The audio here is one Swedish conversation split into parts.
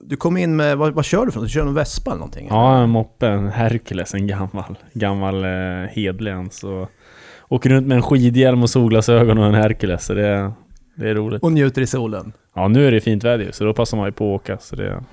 Du kom in med, vad, vad kör du för något? Du kör en Vespa eller någonting? Ja, en moppe, en Hercules, en gammal, gammal eh, hedlig en. Så åker runt med en skidhjälm och solglasögon och en Hercules, så det, det är roligt. Och njuter i solen? Ja, nu är det fint väder så då passar man ju på att åka. Så det,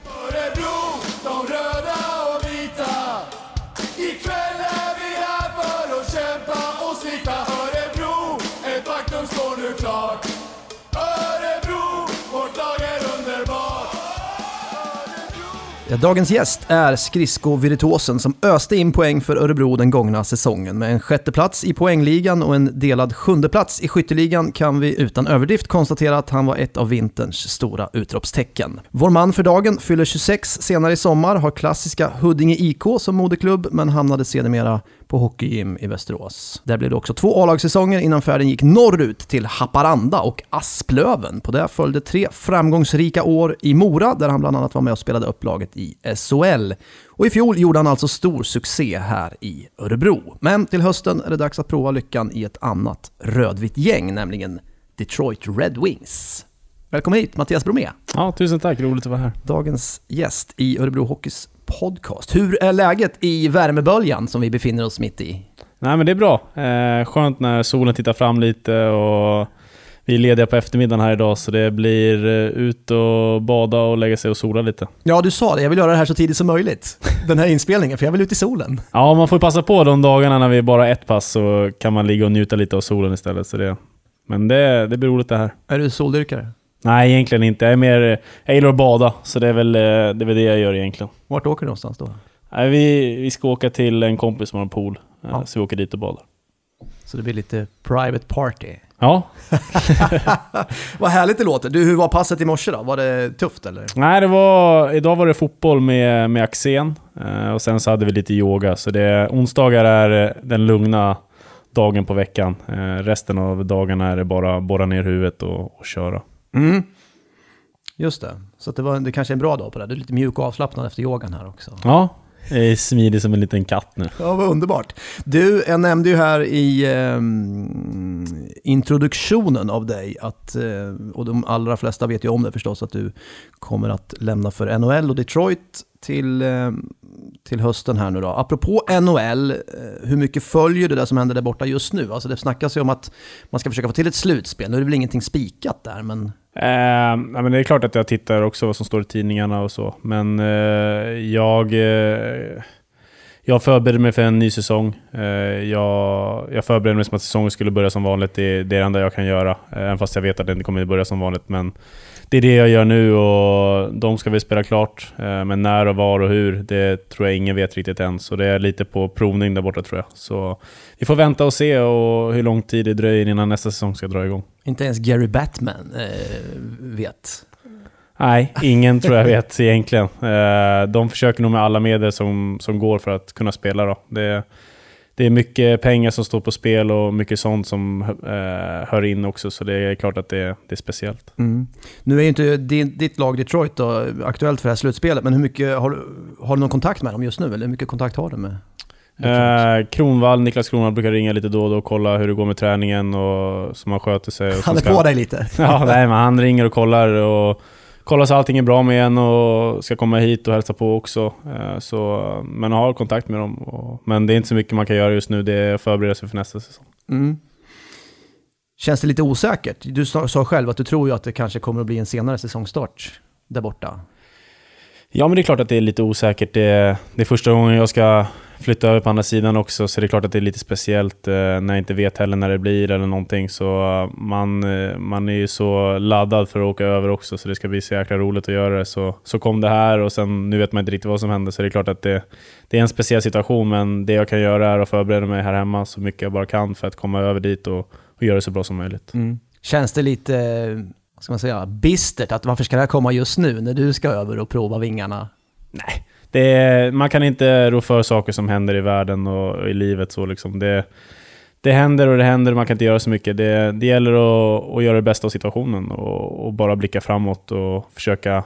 Ja, dagens gäst är skridskovirtuosen som öste in poäng för Örebro den gångna säsongen. Med en sjätteplats i poängligan och en delad sjundeplats i skytteligan kan vi utan överdrift konstatera att han var ett av vinterns stora utropstecken. Vår man för dagen fyller 26 senare i sommar, har klassiska Huddinge IK som moderklubb men hamnade sedermera på Hockeygym i Västerås. Där blev det också två A-lagssäsonger innan färden gick norrut till Haparanda och Asplöven. På det följde tre framgångsrika år i Mora där han bland annat var med och spelade upp laget i SHL. Och i fjol gjorde han alltså stor succé här i Örebro. Men till hösten är det dags att prova lyckan i ett annat rödvitt gäng, nämligen Detroit Red Wings. Välkommen hit Mattias Bromé, ja, tusen tack, roligt att vara här. dagens gäst i Örebro Hockeys podcast. Hur är läget i värmeböljan som vi befinner oss mitt i? Nej men det är bra. Eh, skönt när solen tittar fram lite och vi är lediga på eftermiddagen här idag så det blir eh, ut och bada och lägga sig och sola lite. Ja, du sa det. Jag vill göra det här så tidigt som möjligt. Den här inspelningen, för jag vill ut i solen. Ja, man får passa på de dagarna när vi bara har ett pass så kan man ligga och njuta lite av solen istället. Så det, men det, det blir roligt det här. Är du soldyrkare? Nej, egentligen inte. Jag är mer... Jag gillar att bada, så det är väl eh, det, är väl det jag gör egentligen. Vart åker du någonstans då? Nej, vi, vi ska åka till en kompis som har en pool, eh, Ja. så vi åker dit och badar. Så det blir lite private party. Ja, Vad härligt det låter. Du, hur var passet i morse då? Var det tufft eller? Nej, det var, idag var det fotboll med, med Axén eh, och sen så hade vi lite yoga. Så det, onsdagar är den lugna dagen på veckan. Resten av dagarna är det bara borra ner huvudet och, och köra. Mm. Just det. Så det, var, det kanske är en bra dag på det. Du är lite mjuk och avslappnad efter yogan här också. Ja, jag är smidig som en liten katt nu. Ja, vad underbart. Du, jag nämnde ju här i ehm, introduktionen av dig att, eh, och de allra flesta vet ju om det förstås, att du kommer att lämna för NHL och Detroit till, eh, till hösten här nu då. Apropå NHL, eh, hur mycket följer du det som händer där borta just nu? Alltså det snackas ju om att man ska försöka få till ett slutspel. Nu är det väl ingenting spikat där, men Eh, men det är klart att jag tittar också vad som står i tidningarna och så. Men eh, jag, eh, jag förbereder mig för en ny säsong. Eh, jag, jag förbereder mig som att säsongen skulle börja som vanligt. Det, det är det enda jag kan göra. Eh, även fast jag vet att den inte kommer att börja som vanligt. Men det är det jag gör nu och de ska vi spela klart. Eh, men när och var och hur, det tror jag ingen vet riktigt än. Så det är lite på provning där borta tror jag. Så vi får vänta och se och hur lång tid det dröjer innan nästa säsong ska dra igång. inte ens Gary Batman eh, vet. Nej, ingen tror jag vet egentligen. Eh, De försöker nog med alla medel som, som går för att kunna spela. Då. Det, det är mycket pengar som står på spel och mycket sånt som eh, hör in också, så det är klart att det, det är speciellt. Mm. Nu är ju inte din, ditt lag Detroit då, aktuellt för det här slutspelet, men hur mycket har du, har du någon kontakt med dem just nu? Eller hur mycket kontakt har du med? Eh, Kronvall, Niklas Kronvall brukar ringa lite då och då och kolla hur det går med träningen och så man sköter sig. Han är ska- på dig lite. Ja, nej, men han ringer och kollar och kollar så allting är bra med en och ska komma hit och hälsa på också. Eh, Så, men har kontakt med dem. Och, men det är inte så mycket man kan göra just nu, det är att förbereda sig för nästa säsong. Mm. Känns det lite osäkert? Du sa, själv att du tror ju att det kanske kommer att bli en senare säsongstart där borta. Ja, men det är klart att det är lite osäkert. Det, det är första gången jag ska flytta över på andra sidan också, så det är klart att det är lite speciellt eh, när jag inte vet heller när det blir eller någonting. Så eh, man, eh, man är ju så laddad för att åka över också, så det ska bli så jäkla roligt att göra det. Så, så kom det här och sen nu vet man inte riktigt vad som händer, så det är klart att det, det är en speciell situation, men det jag kan göra är att förbereda mig här hemma så mycket jag bara kan för att komma över dit och, och göra det så bra som möjligt. Känns det lite, vad ska man säga, bistert att varför ska det här komma just nu när du ska över och prova vingarna? Nej, är, man kan inte rå för saker som händer i världen och i livet. Så liksom. det, det händer och det händer, man kan inte göra så mycket. Det, det gäller att, att göra det bästa av situationen och, och bara blicka framåt och försöka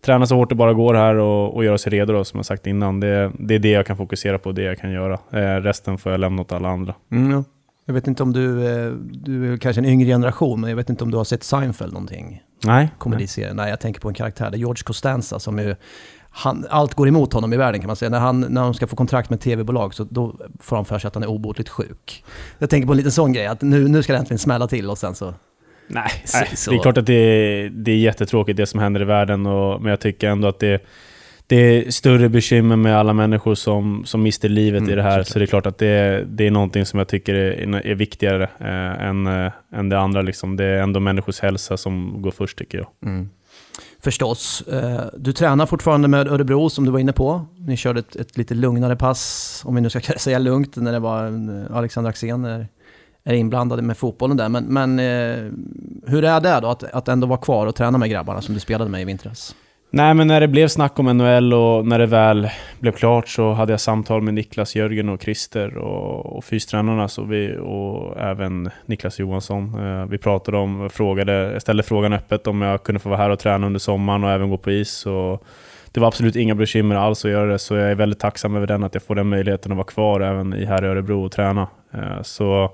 träna så hårt det bara går här och, och göra sig redo då, som jag sagt innan. Det, det är det jag kan fokusera på, det jag kan göra. Eh, resten får jag lämna åt alla andra. Mm, ja. Jag vet inte om du, eh, du är kanske en yngre generation, men jag vet inte om du har sett Seinfeld någonting? Nej. nej. komediserien. Nej, jag tänker på en karaktär, det är George Costanza som är han, allt går emot honom i världen kan man säga. När han, när han ska få kontrakt med tv-bolag så då får han för sig att han är obotligt sjuk. Jag tänker på en liten sån grej, att nu, nu ska det äntligen smälla till och sen så... Nej, Så- nej. så- det är klart att det är, det är jättetråkigt det som händer i världen, och, men jag tycker ändå att det, det är större bekymmer med alla människor som, som mister livet Mm, i det här. såklart. Så det är klart att det, det är någonting som jag tycker är, är viktigare eh, än, eh, än det andra. Liksom. Det är ändå människors hälsa som går först tycker jag. Mm. Förstås. Eh, du tränar fortfarande med Örebro som du var inne på. Ni körde ett, ett lite lugnare pass, om vi nu ska säga lugnt, när det var eh, Alexander Axén är, är inblandad med fotbollen där. Men, men eh, hur är det då att, att ändå vara kvar och träna med grabbarna som du spelade med i vintras? Nej, men när det blev snack om NHL och när det väl blev klart så hade jag samtal med Niklas, Jörgen och Christer och, och fystränarna så vi, och även Niklas Johansson. Eh, vi pratade om, frågade, jag ställde frågan öppet om jag kunde få vara här och träna under sommaren och även gå på is. Och det var absolut inga bekymmer alls att göra det, så jag är väldigt tacksam över den, att jag får den möjligheten att vara kvar även i här i Örebro och träna. Eh, så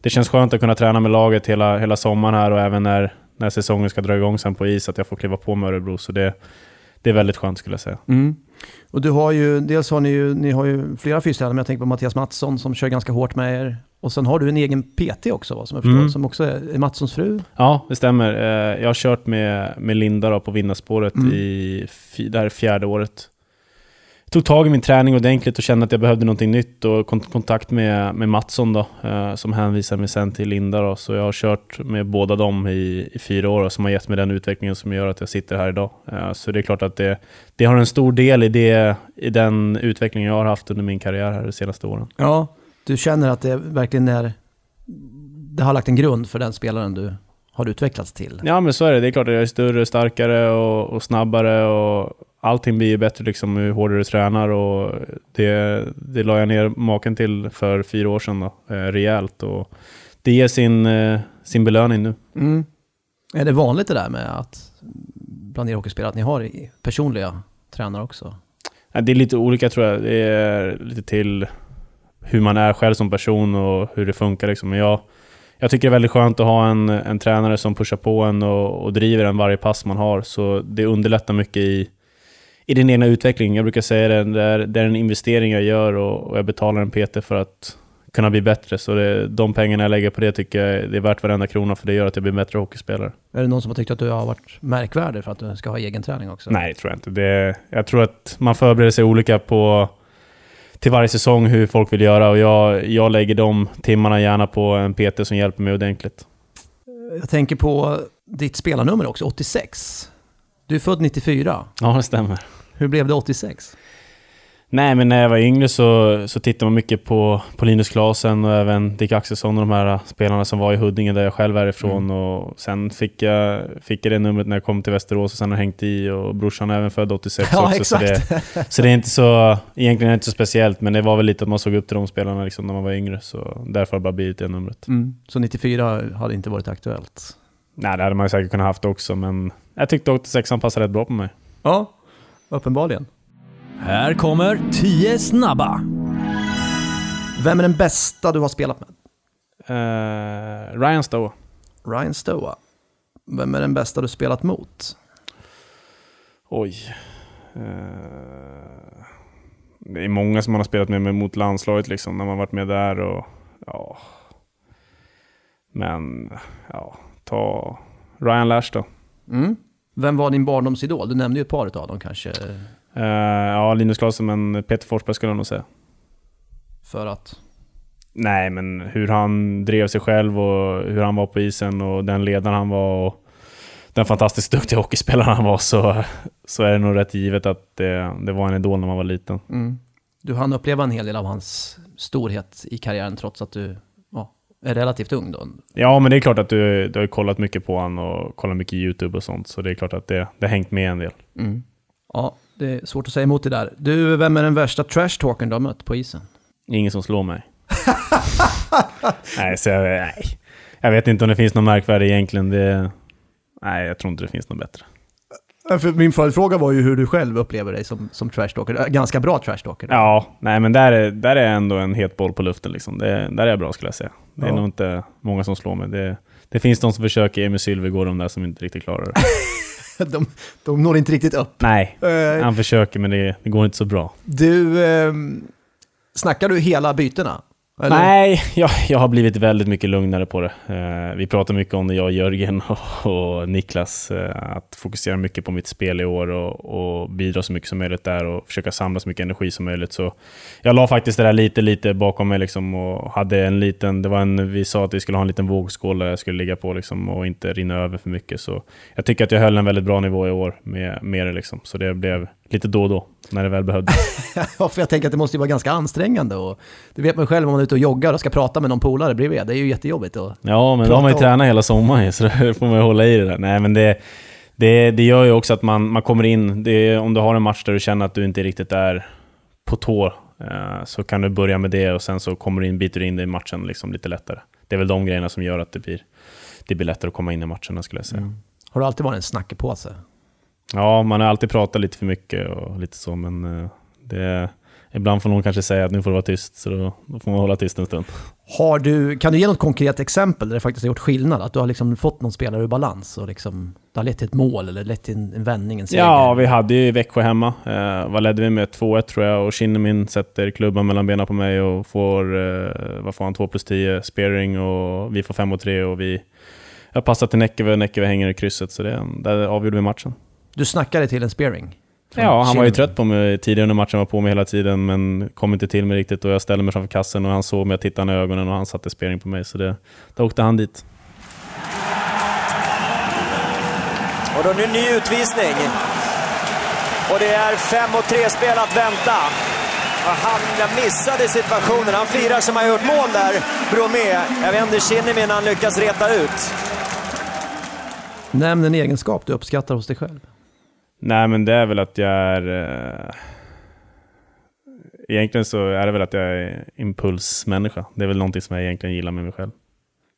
det känns skönt att kunna träna med laget hela, hela sommaren här och även när, när säsongen ska dra igång sen på is, att jag får kliva på med Örebro. Så det, det är väldigt skönt skulle jag säga. Och du har ju, dels har ni ju, ni har ju flera fystränare, men jag tänker på Mattias Mattsson som kör ganska hårt med er. Och sen har du en egen PT också, va, som jag förstår, Mm. som också är, är Mattssons fru. Ja, det stämmer. Eh, Jag har kört med, med Linda då på vinnarspåret Mm. i det här är fjärde året. Tog tag i min träning ordentligt och kände att jag behövde någonting nytt och kon- kontakt med, med Mattsson då, eh, som hänvisade mig sen till Linda då. Så jag har kört med båda dem i, i fyra år och som har gett mig den utvecklingen som gör att jag sitter här idag. Eh, Så det är klart att det, det har en stor del i, det, i den utvecklingen jag har haft under min karriär här de senaste åren. Ja. Du känner att det verkligen är, det har lagt en grund för den spelaren du har utvecklats till. Ja men så är det. Det är klart att jag är större, starkare och, och snabbare och allting blir ju bättre liksom ju hårdare du tränar och det, det la jag ner maken till för fyra år sedan då, eh, rejält och det ger sin, eh, sin belöning nu. Mm. Är det vanligt det där med att bland er hockeyspelare att ni har personliga tränare också? Ja, Det är lite olika tror jag. Det är lite till hur man är själv som person och hur det funkar liksom. Men jag, jag tycker det är väldigt skönt att ha en, en tränare som pushar på en och, och driver en varje pass man har. Så det underlättar mycket i, i din egna utveckling. Jag brukar säga det, det är, det är en investering jag gör och, och jag betalar en PT för att kunna bli bättre. Så det, de pengarna jag lägger på det tycker jag det är värt varenda krona för det gör att jag blir en bättre hockeyspelare. Är det någon som har tyckt att du har varit märkvärdig för att du ska ha egen träning också? Nej, det tror jag inte. Det, jag tror att man förbereder sig olika på till varje säsong hur folk vill göra och jag, jag lägger de timmarna gärna på en PT som hjälper mig ordentligt. Jag tänker på ditt spelarnummer också, 86. Du är född 94. Ja, det stämmer. Hur blev det 86? Nej, men när jag var yngre så, så tittade man mycket på, på Linus Klasen och även Dick Axelsson och de här spelarna som var i Huddinge där jag själv är ifrån. Och sen fick jag, fick jag det numret när jag kom till Västerås och sen har jag hängt i och brorsan är även född 86 Ja, också. Så exakt. det, så det är inte så, egentligen inte så speciellt, men det var väl lite att man såg upp till de spelarna liksom när man var yngre. Så därför har det bara blivit det numret. Mm. Så 94 hade inte varit aktuellt? Nej, det hade man säkert kunnat haft också, men jag tyckte 86 passade rätt bra på mig. Ja, uppenbarligen. Här kommer 10 snabba. Vem är den bästa du har spelat med? Eh, Ryan Stowe. Ryan Stoa. Vem är den bästa du spelat mot? Oj. Eh, det är många som man har spelat med, med mot landslaget liksom, när man varit med där och ja. Men ja, ta Ryan Lash då. Mm. Vem var din barndomsidol? Du nämnde ju ett par av dem kanske. Eh, ja, Linus Klasen, men Peter Forsberg skulle jag nog säga. För att... Nej, men hur han drev sig själv och hur han var på isen och den ledaren han var och den fantastiskt duktiga hockeyspelaren han var så, så är det nog rätt givet att det, det var en idol när man var liten. Mm. Du hann uppleva en hel del av hans storhet i karriären trots att du relativt ung då. Ja, men det är klart att du, du har kollat mycket på han och kollat mycket YouTube och sånt, så det är klart att det, det har hängt med en del. Mm. Ja, det är svårt att säga emot det där. Du, vem är den värsta trash-talkern du har mött på isen? Ingen som slår mig. nej, så jag, nej. jag vet inte om det finns något märkvärdigt egentligen. Det, nej, jag tror inte det finns något bättre. För min följdfråga var ju hur du själv upplever dig som, som trash-talker. Äh, Ganska bra trash-talker. Ja, nej men där är, där är ändå en het boll på luften liksom. Det, där är jag bra skulle jag säga. Det är Ja. nog inte många som slår mig. Det, det finns de som försöker, Emil Sylvegård, de där som inte riktigt klarar det. de, de når inte riktigt upp. Nej, Eh, han försöker men det, det går inte så bra. Du, eh, snackar du hela bytena? Eller? Nej, jag, jag har blivit väldigt mycket lugnare på det. Eh, vi pratar mycket om det, jag, Jörgen och, och Niklas, eh, att fokusera mycket på mitt spel i år och, och bidra så mycket som möjligt där och försöka samla så mycket energi som möjligt. Så jag la faktiskt det där lite, lite bakom mig liksom och hade en liten, det var en, vi sa att vi skulle ha en liten vågskål där jag skulle ligga på liksom och inte rinna över för mycket. Så jag tycker att jag höll en väldigt bra nivå i år med, med det liksom. Så det blev lite då och då, när det väl behövdes. Ja, för jag tänker att det måste ju vara ganska ansträngande och det vet man själv om man är ute och joggar och ska prata med någon polare bredvid. Det är ju jättejobbigt. Och... Ja, men då har man ju om- tränat hela sommaren så då får man ju hålla i det där. Nej, men det, det, det gör ju också att man, man kommer in, det, om du har en match där du känner att du inte riktigt är på tå, eh, så kan du börja med det och sen så kommer du in, biter du in dig i matchen liksom lite lättare. Det är väl de grejerna som gör att det blir, det blir lättare att komma in i matcherna skulle jag säga. Har du alltid varit en snackepåse? Ja, man har alltid pratat lite för mycket och lite så, men eh, det, ibland får någon kanske säga att nu får du vara tyst, så då, då får man hålla tyst en stund. Har du, kan du ge något konkret exempel där det faktiskt har gjort skillnad? Att du har liksom fått någon spelare ur balans och liksom, det har lett till ett mål eller lett till en, en vändning, en seger? Ja, vi hade ju Växjö hemma. Eh, vad ledde vi med? 2-1 tror jag och Shinnimin sätter klubban mellan benen på mig och får, eh, vad får han, 2 plus 10 spearing och vi får 5 och 3 och vi... Jag passar till Näckeve och Näckeve hänger i krysset så det, där avgjorde vi matchen. Du snackade till en spearing? Ja, han var ju trött på mig tidigare under matchen, var på mig hela tiden men kom inte till mig riktigt och jag ställde mig framför kassen och han såg mig, jag tittade i ögonen och han satte spearing på mig så det, då åkte han dit. Och då nu en ny utvisning. Och det är 5 och 3 spel att vänta. Och han missade situationen. Han firar som han gjort mål där, Bromé. Jag vänder Kinnimin han lyckas reta ut. Nämn en egenskap du uppskattar hos dig själv. Nej, men det är väl att jag är... Eh, egentligen så är det väl att jag är impulsmänniska. Det är väl någonting som jag egentligen gillar med mig själv.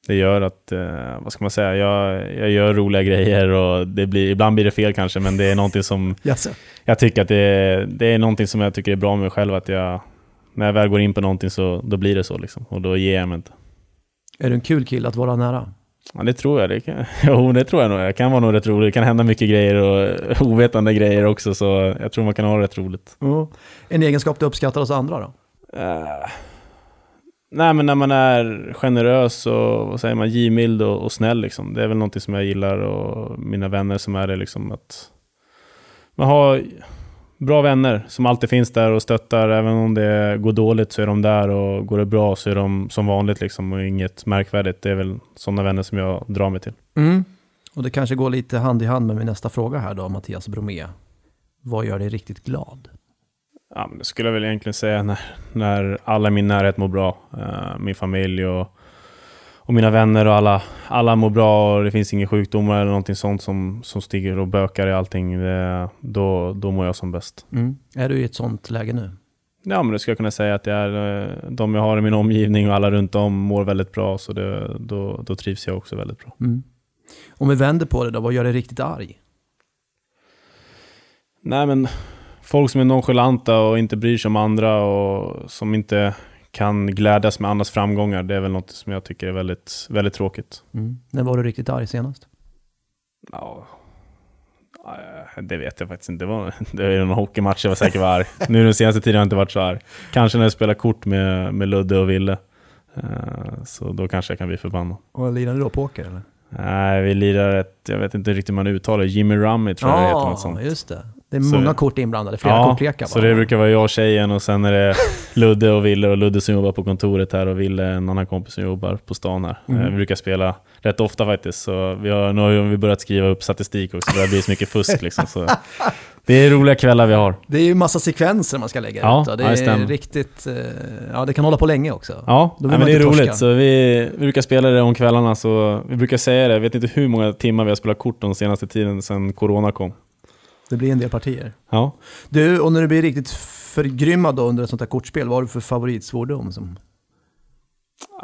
Det gör att, eh, vad ska man säga, jag, jag gör roliga grejer och det blir, ibland blir det fel kanske, men det är någonting som Jaså? jag tycker att det är, det är någonting som jag tycker är bra med mig själv. Att jag, när jag väl går in på någonting så då blir det så liksom. Och då ger jag mig inte. Är du en kul kille att vara nära? Ja, det tror jag. Det kan, jo, det tror jag nog. Jag kan vara nog rätt rolig. Det kan hända mycket grejer och ovetande grejer också, så jag tror man kan ha det rätt roligt. En egenskap du uppskattar hos andra då? Eh, nej, men när man är generös och vad säger man, givmild och, och snäll liksom. Det är väl någonting som jag gillar och mina vänner som är det liksom att man har bra vänner som alltid finns där och stöttar. Även om det går dåligt så är de där och går det bra så är de som vanligt liksom och inget märkvärdigt. Det är väl sådana vänner som jag drar mig till. Mm. Och det kanske går lite hand i hand med min nästa fråga här då, Mattias Bromé. Vad gör dig riktigt glad? Ja, men det skulle jag väl egentligen säga när, när alla i min närhet mår bra. Eh, min familj och, och mina vänner och alla, alla mår bra och det finns inga sjukdomar eller någonting sånt som, som stiger och bökar i allting. Det, då, då mår jag som bäst. Är du i ett sånt läge nu? Ja, men det skulle jag kunna säga att det är eh, de jag har i min omgivning och alla runt om mår väldigt bra, så det, då, då trivs jag också väldigt bra. Om vi vänder på det då, vad gör dig riktigt arg? Nej, men folk som är nonchalanta och inte bryr sig om andra och som inte kan glädjas med andras framgångar, det är väl något som jag tycker är väldigt, väldigt tråkigt. När var du riktigt arg senast? Ja, det vet jag faktiskt inte. Det var, det var någon hockeymatch jag var säkert var arg. Nu den senaste tiden har jag inte varit så arg. Kanske när jag spelar kort med, med Ludde och Ville. Eh, Så då kanske jag kan bli förbannad. Och lirar du då poker eller? Nej, vi lirar ett, jag vet inte riktigt hur man uttalar Jimmy Rummy tror jag det heter något sånt. just det. Det är Så- många kort inblandade, flera kortlekar så det brukar vara jag och tjejen och sen är det Ludde och Ville och Ludde som jobbar på kontoret här och Ville en annan kompis som jobbar på stan här. Mm. Eh, Vi brukar spela rätt ofta faktiskt, så vi har, nu har vi börjat skriva upp statistik också, det har blivit så mycket fusk liksom. Så det är roliga kvällar vi har. Det är ju massa sekvenser man ska lägga Ja, ut. Det ja, är stämmer. riktigt... eh, Ja, det kan hålla på länge också. Ja, Då men det är torska. roligt. Så vi, vi brukar spela det om kvällarna, så vi brukar säga det. Jag vet inte hur många timmar vi har spelat kort den senaste tiden sedan Corona kom. Det blir en del partier. Ja. Du, och när du blir riktigt förgrymmad då under ett sånt här kortspel, vad har du för favoritsvordom som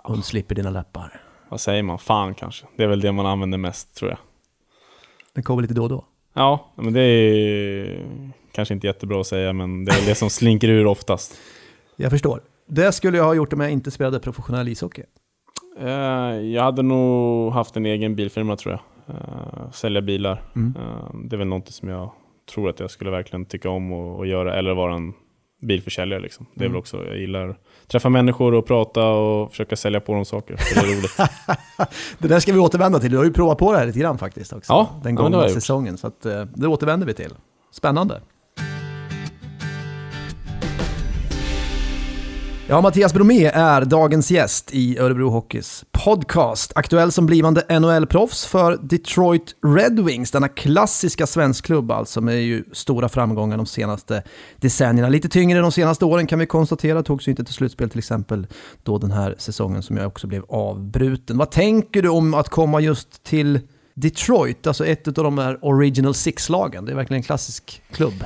undslipper dina läppar? Vad säger man? Fan kanske. Det är väl det man använder mest tror jag. Den kommer lite då och då. Ja, men det är kanske inte jättebra att säga, men det är det som slinker ur oftast. Jag förstår. Det skulle jag ha gjort om jag inte spelade professionell ishockey. Eh, jag hade nog haft en egen bilfirma tror jag. Eh, sälja bilar. Mm. Eh, det är väl något som jag tror att jag skulle verkligen tycka om att att göra, eller vara en bilförsäljare. Liksom. Det är Mm. väl också, jag gillar att träffa människor och prata och försöka sälja på dem saker. Det är roligt. Det där ska vi återvända till. Du har ju provat på det här lite grann faktiskt också. Ja, den ja, gångna gjort. säsongen. Så att, eh, det återvänder vi till. Spännande. Ja, Mattias Bromé är dagens gäst i Örebro Hockeys podcast. Aktuell som blivande NHL-proffs för Detroit Red Wings, denna klassiska svenskklubb alltså med ju stora framgångar de senaste decennierna. Lite tyngre de senaste åren kan vi konstatera, togs ju inte till slutspel till exempel då den här säsongen som jag också blev avbruten. Vad tänker du om att komma just till Detroit, alltså ett av de här Original Six-lagen? Det är verkligen en klassisk klubb.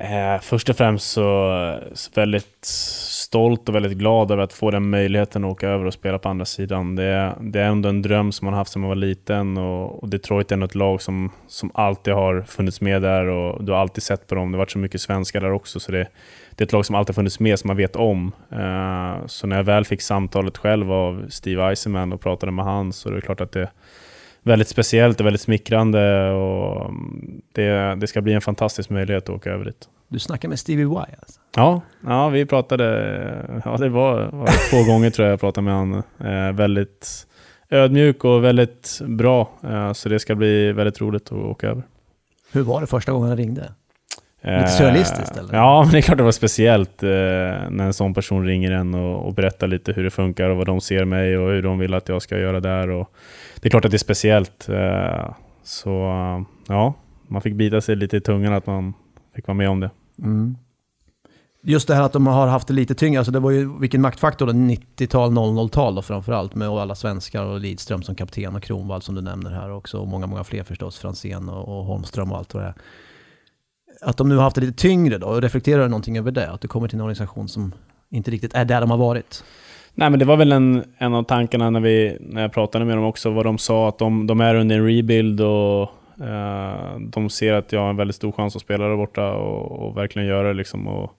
Eh, först och främst så, så väldigt stolt och väldigt glad över att få den möjligheten att åka över och spela på andra sidan. Det, är- det är ändå en dröm som man haft sedan man var liten och, och Detroit är ändå ett lag som, som alltid har funnits med där och du har alltid sett på dem. Det har varit så mycket svenskar där också så det, det är ett lag som alltid har funnits med som man vet om. Eh, så när jag väl fick samtalet själv av Steve Eisenman och pratade med han så är det klart att det väldigt speciellt och väldigt smickrande och mm, det, det ska bli en fantastisk möjlighet att åka över dit. Du snackar med Stevie Y alltså. Ja, ja vi pratade, ja det var, var två gånger tror jag jag pratade med honom. Eh, väldigt ödmjuk och väldigt bra, eh, så det ska bli väldigt roligt att åka över. Hur var det första gången han ringde? Eh, Lite surrealistiskt, eller? Ja, men det är klart det var speciellt eh, när en sån person ringer en och, och berättar lite hur det funkar och vad de ser mig och hur de vill att jag ska göra där. Och det är klart att det är speciellt. Eh, så eh, ja, man fick bita sig lite i tungan att man fick vara med om det. Mm. Just det här att de har haft det lite tyngre, alltså det var ju vilken maktfaktor då, 90-tal, 00-tal då framförallt med alla svenskar och Lidström som kapten och Kronwall som du nämner här också och många, många fler förstås, Franzén och, och Holmström och allt vad det är. Att de nu har haft det lite tyngre då, reflekterar du någonting över det? Att du kommer till en organisation som inte riktigt är där de har varit? Nej men det var väl en, en av tankarna när, vi, när jag pratade med dem också, vad de sa att de, de är under en rebuild och eh, de ser att jag har en väldigt stor chans att spela där borta och, och verkligen göra det liksom. Och,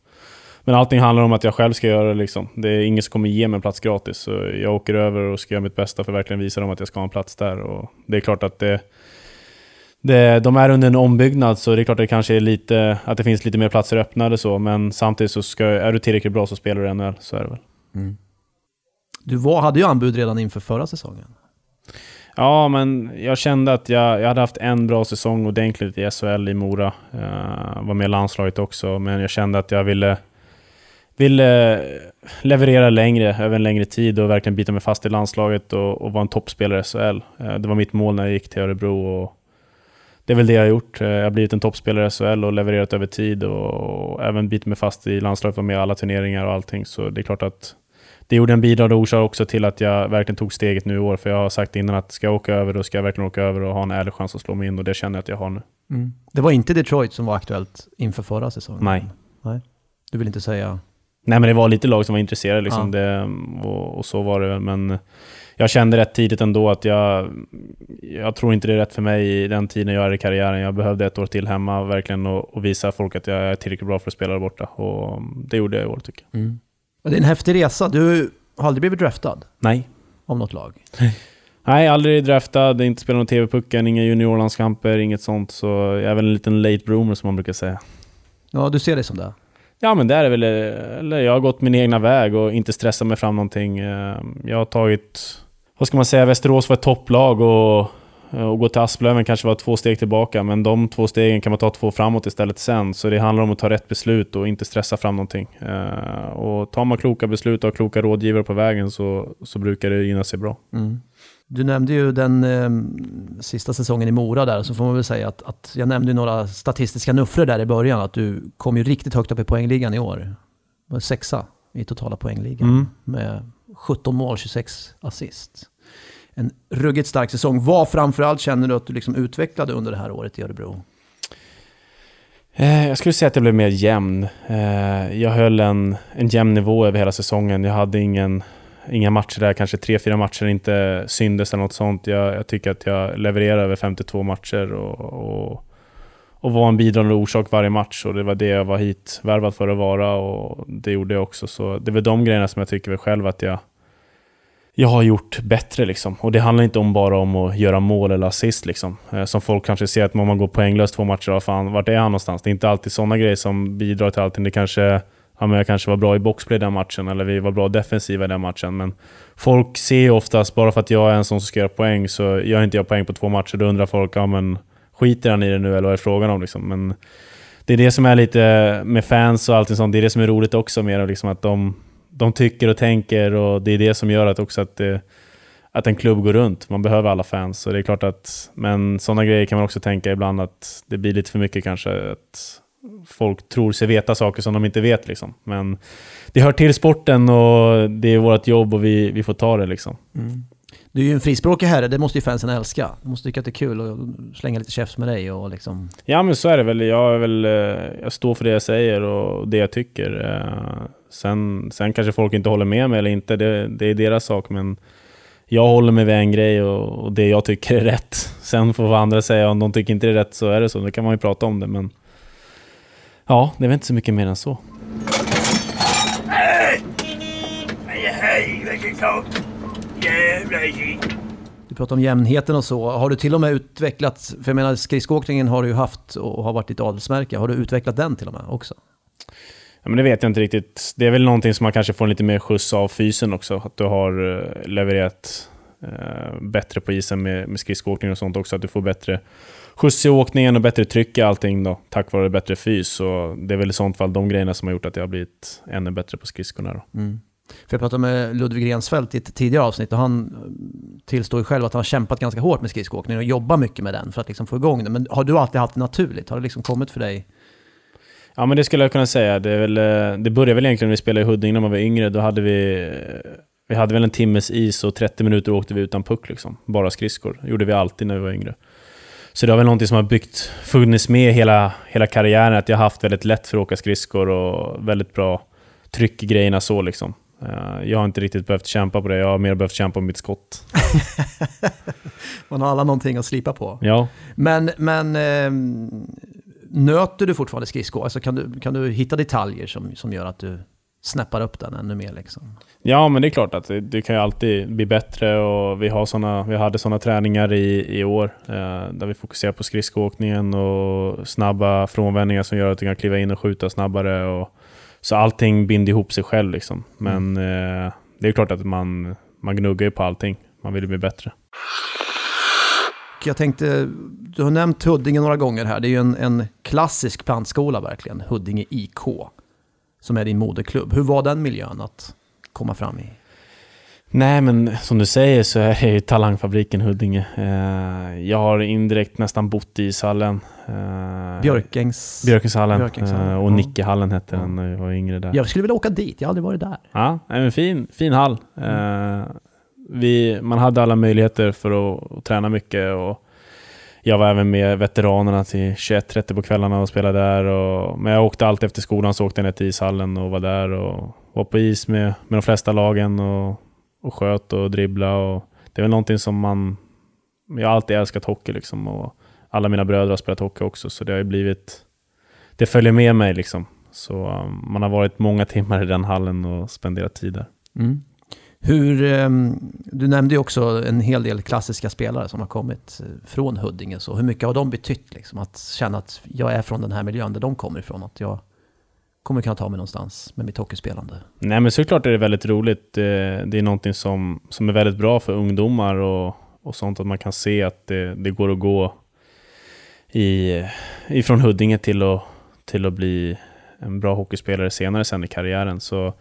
men allting handlar om att jag själv ska göra det liksom. Det är ingen som kommer ge mig en plats gratis. Så jag åker över och ska göra mitt bästa för att verkligen visa dem att jag ska ha en plats där. Och det är klart att det, det, de är under en ombyggnad så det är klart att det kanske är lite, att det finns lite mer platser öppnade så. Men samtidigt så ska, är du tillräckligt bra så spelar du NHL, så är det väl. Du var, hade ju anbud redan inför förra säsongen. Ja, men jag kände att jag, jag hade haft en bra säsong ordentligt i SHL i Mora. Uh, var med i landslaget också, men jag kände att jag ville, ville leverera längre, över en längre tid och verkligen bita mig fast i landslaget och, och vara en toppspelare i SHL. Eh, det var mitt mål när jag gick till Örebro och det är väl det jag har gjort. Eh, jag har blivit en toppspelare i SHL och levererat över tid och, även bitit mig fast i landslaget, var med i alla turneringar och allting. Så det är klart att det gjorde en bidragande orsak också till att jag verkligen tog steget nu i år. För jag har sagt innan att ska jag åka över, då ska jag verkligen åka över och ha en ärlig chans att slå mig in. Och det känner jag att jag har nu. Det var inte Detroit som var aktuellt inför förra säsongen? Nej. Nej. Du vill inte säga... Nej men det var lite lag som var intresserade liksom. Ja. Det, och, och så var det. Men jag kände rätt tidigt ändå att jag, jag tror inte det är rätt för mig i den tiden jag är i karriären. Jag behövde ett år till hemma verkligen och, och visa folk att jag är tillräckligt bra för att spela där borta. Och det gjorde jag i år tycker jag. Det är en häftig resa. Du har aldrig blivit draftad Nej. av något lag? Nej, aldrig draftad, inte spelat någon TV-pucken, inga juniorlandskamper, inget sånt. Så jag är väl en liten late bloomer som man brukar säga. Ja, du ser dig som det? Ja men det är väl, eller jag har gått min egna väg och inte stressat mig fram någonting. Eh, Jag har tagit, vad ska man säga, Västerås var ett topplag och, och gå till Asplöven kanske var två steg tillbaka. Men de två stegen kan man ta två framåt istället sen. Så det handlar om att ta rätt beslut och inte stressa fram någonting. Eh, Och tar man kloka beslut och har kloka rådgivare på vägen så, så brukar det gynna sig bra. Du nämnde ju den eh, sista säsongen i Mora där, så får man väl säga att, att jag nämnde ju några statistiska nuffror där i början, att du kom ju riktigt högt upp i poängligan i år. Du var sexa i totala poängligan Mm. med 17 mål, 26 assist. En ruggigt stark säsong. Vad framförallt känner du att du liksom utvecklade under det här året i Örebro? Eh, jag skulle säga att jag blev mer jämn. Eh, jag höll en, en jämn nivå över hela säsongen. Jag hade ingen, inga matcher där, kanske tre, fyra matcher inte syndes eller något sånt. Jag, jag tycker att jag levererade över 52 matcher och, och, och vara en bidragande orsak varje match. Och det var det jag var hit värvad för att vara och det gjorde jag också. Så det är väl de grejerna som jag tycker väl själv att jag jag har gjort bättre. Liksom. Och det handlar inte om bara om att göra mål eller assist. Liksom. Eh, som folk kanske ser att om man går poänglöst två matcher, vad fan, vart är han någonstans? Det är inte alltid sådana grejer som bidrar till allting. Det kanske, ja, men jag kanske var bra i boxplay den matchen, eller vi var bra defensiva i den matchen. Men folk ser ju oftast, bara för att jag är en sån som ska göra poäng, så gör inte jag poäng på två matcher. Då undrar folk, ja men skiter han i det nu eller vad är frågan om? Liksom. Men det är det som är lite med fans och allting sånt, det är det som är roligt också med liksom att de de tycker och tänker och det är det som gör att också att, det, att en klubb går runt. Man behöver alla fans. och det är klart att, men sådana grejer kan man också tänka ibland att det blir lite för mycket kanske. Att folk tror sig veta saker som de inte vet. Liksom. Men det hör till sporten och det är vårt jobb och vi, vi får ta det. Liksom. Mm. Du är ju en frispråkig herre, det måste ju fansen älska. De måste tycka att det är kul att slänga lite käfts med dig och liksom... Ja men så är det väl. Jag, är väl, eh, jag står för det jag säger och det jag tycker. Eh, sen, sen kanske folk inte håller med mig eller inte, det, det är deras sak. Men jag håller mig vid en grej och, och, det jag tycker är rätt. Sen får andra säga om de tycker inte det är rätt så är det så. Då kan man ju prata om det men... Ja, det är väl inte så mycket mer än så. Hej! Hej, vilken kock! Du pratar om jämnheten och så. Har du till och med utvecklat, för jag menar skridskoåkningen har du ju haft och har varit ditt adelsmärke. Har du utvecklat den till och med också? Ja, men det vet jag inte riktigt. Det är väl någonting som man kanske får lite mer skjuts av fysen också. Att du har eh, levererat eh, bättre på isen med, med skridskoåkning och sånt också. Att du får bättre skjuts i åkningen och bättre tryck i allting då, tack vare bättre fys. Så det är väl i sånt fall de grejerna som har gjort att jag har blivit ännu bättre på skridskorna. Då. Mm. För jag pratade med Ludvig Rensfeldt i ett tidigare avsnitt och han eh, tillstår ju själv att han har kämpat ganska hårt med skridskoåkning och jobbar mycket med den för att liksom få igång den. Men har du alltid haft det naturligt? Har det liksom kommit för dig? Ja men det skulle jag kunna säga. Det, väl, eh, det började väl egentligen när vi spelade i Huddinge när man var yngre. Då hade vi, eh, vi hade väl en timmes is och 30 minuter åkte vi utan puck. Liksom. Bara skridskor. Det gjorde vi alltid när vi var yngre. Så det har väl någonting som har byggt, funnits med hela, hela karriären. Att jag har haft väldigt lätt för att åka skridskor och väldigt bra tryck i grejerna så liksom. Eh, jag har inte riktigt behövt kämpa på det, jag har mer behövt kämpa på mitt skott. Man har alla någonting att slipa på. Ja. Men, men eh, nöter du fortfarande skridskor? Alltså kan, du, kan du hitta detaljer som, som gör att du snäppar upp den ännu mer? Liksom? Ja, men det är klart att det, det kan ju alltid bli bättre och vi, har såna, vi hade sådana träningar i, i år eh, där vi fokuserar på skridskoåkningen och snabba frånvändningar som gör att du kan kliva in och skjuta snabbare. Och, så allting binder ihop sig själv liksom. Men mm. eh, det är klart att man, man gnuggar ju på allting. Man vill ju bli bättre. Jag tänkte, du har nämnt Huddinge några gånger här. Det är ju en, en klassisk plantskola verkligen, Huddinge IK. Som är din moderklubb. Hur var den miljön att komma fram i? Nej, men som du säger så är det ju talangfabriken Huddinge. Eh, jag har indirekt nästan bott i ishallen. Eh, Björkängs... Björkenshallen. Björkenshallen. Eh, och Nickehallen hette den när jag var yngre där. Jag skulle vilja åka dit, jag har aldrig varit där. Ja, en fin, fin hall. Mm. Vi, man hade alla möjligheter för att, träna mycket. Och jag var även med veteranerna till 21.30 på kvällarna och spelade där. Och, men jag åkte alltid efter skolan så åkte jag ner till ishallen och var där och var på is med, med de flesta lagen. Och och sköt och dribbla. Och det är väl någonting som man... Jag har alltid älskat hockey liksom och alla mina bröder har spelat hockey också, så det har ju blivit... Det följer med mig liksom. Så um, man har varit många timmar i den hallen och spenderat tid där. Mm. Hur, um, du nämnde ju också en hel del klassiska spelare som har kommit eh, från Huddinge. Så hur mycket har de betytt? Liksom, att känna att jag är från den här miljön där de kommer ifrån. Att jag kommer kunna ta mig någonstans med mitt hockeyspelande. Nej men såklart är det väldigt roligt. Det är någonting som, som är väldigt bra för ungdomar och, och sånt. Att man kan se att det, det går att gå i, ifrån Huddinge till att, till att bli en bra hockeyspelare senare sen i karriären. Så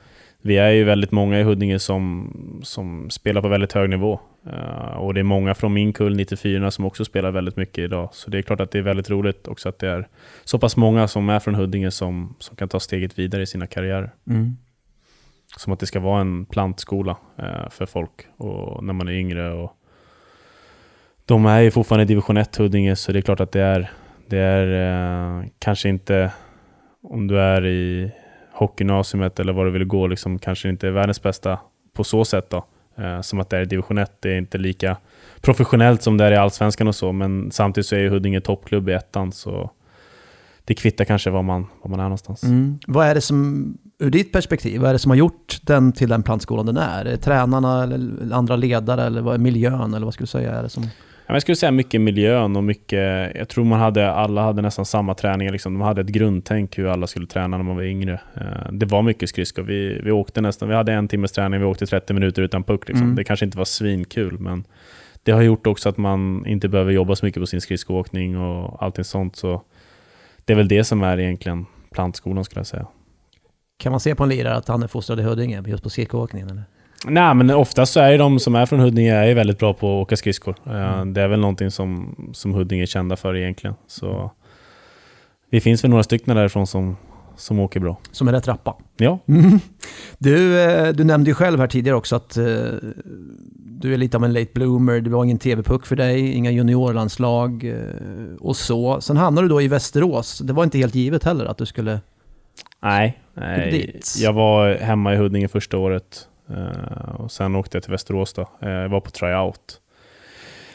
vi är ju väldigt många i Huddinge som, som spelar på väldigt hög nivå. Uh, och det är många från min kull, 94 som också spelar väldigt mycket idag. Så det är klart att det är väldigt roligt också att det är så pass många som är från Huddinge som, som kan ta steget vidare i sina karriärer. Mm. Som att det ska vara en plantskola uh, för folk och när man är yngre. Och de är ju fortfarande i division 1 Huddinge, så det är klart att det är, det är eh, kanske inte om du är i hockeygymnasiet eller vad du vill gå, liksom, kanske inte är världens bästa på så sätt. då. Eh, som att det är i division 1. Det är inte lika professionellt som det är i Allsvenskan och så, men samtidigt så är ju Huddinge toppklubb i ettan, så det kvittar kanske var man, var man är någonstans. Mm. Vad är det som ur ditt perspektiv, vad är det som har gjort den till den plantskolan den är? Är det tränarna eller andra ledare eller vad är miljön eller vad skulle du säga är det som... Ja, Jag skulle säga mycket miljön och mycket... Jag tror man hade, alla hade nästan samma träningar. Liksom. De hade ett grundtänk hur alla skulle träna när man var yngre. Eh, Det var mycket skridskor. Vi, vi åkte nästan... Vi hade en timmes träning, vi åkte 30 minuter utan puck. Liksom. Mm. Det kanske inte var svinkul, men det har gjort också att man inte behöver jobba så mycket på sin skridskoåkning och allting sånt. Så det är väl det som är egentligen plantskolan skulle jag säga. Kan man se på en lirare att han är fostrad i Huddinge just på skridskoåkningen eller? Nej, men oftast så är ju de som är från Huddinge är väldigt bra på att åka skridskor. Eh, Mm. Det är väl någonting som, som Huddinge är kända för egentligen. Så det finns väl några stycken därifrån som, som åker bra. Som är rätt rappa. Ja, Mm. Du, eh, du nämnde ju själv här tidigare också att eh, du är lite av en late bloomer. Det var ingen TV-puck för dig, inga juniorlandslag och så. Sen hamnade du då i Västerås. Det var inte helt givet heller att du skulle... nej. nej. Dit. Jag var hemma i Huddinge första året Eh, och sen åkte jag till Västerås då. Eh, jag var på tryout.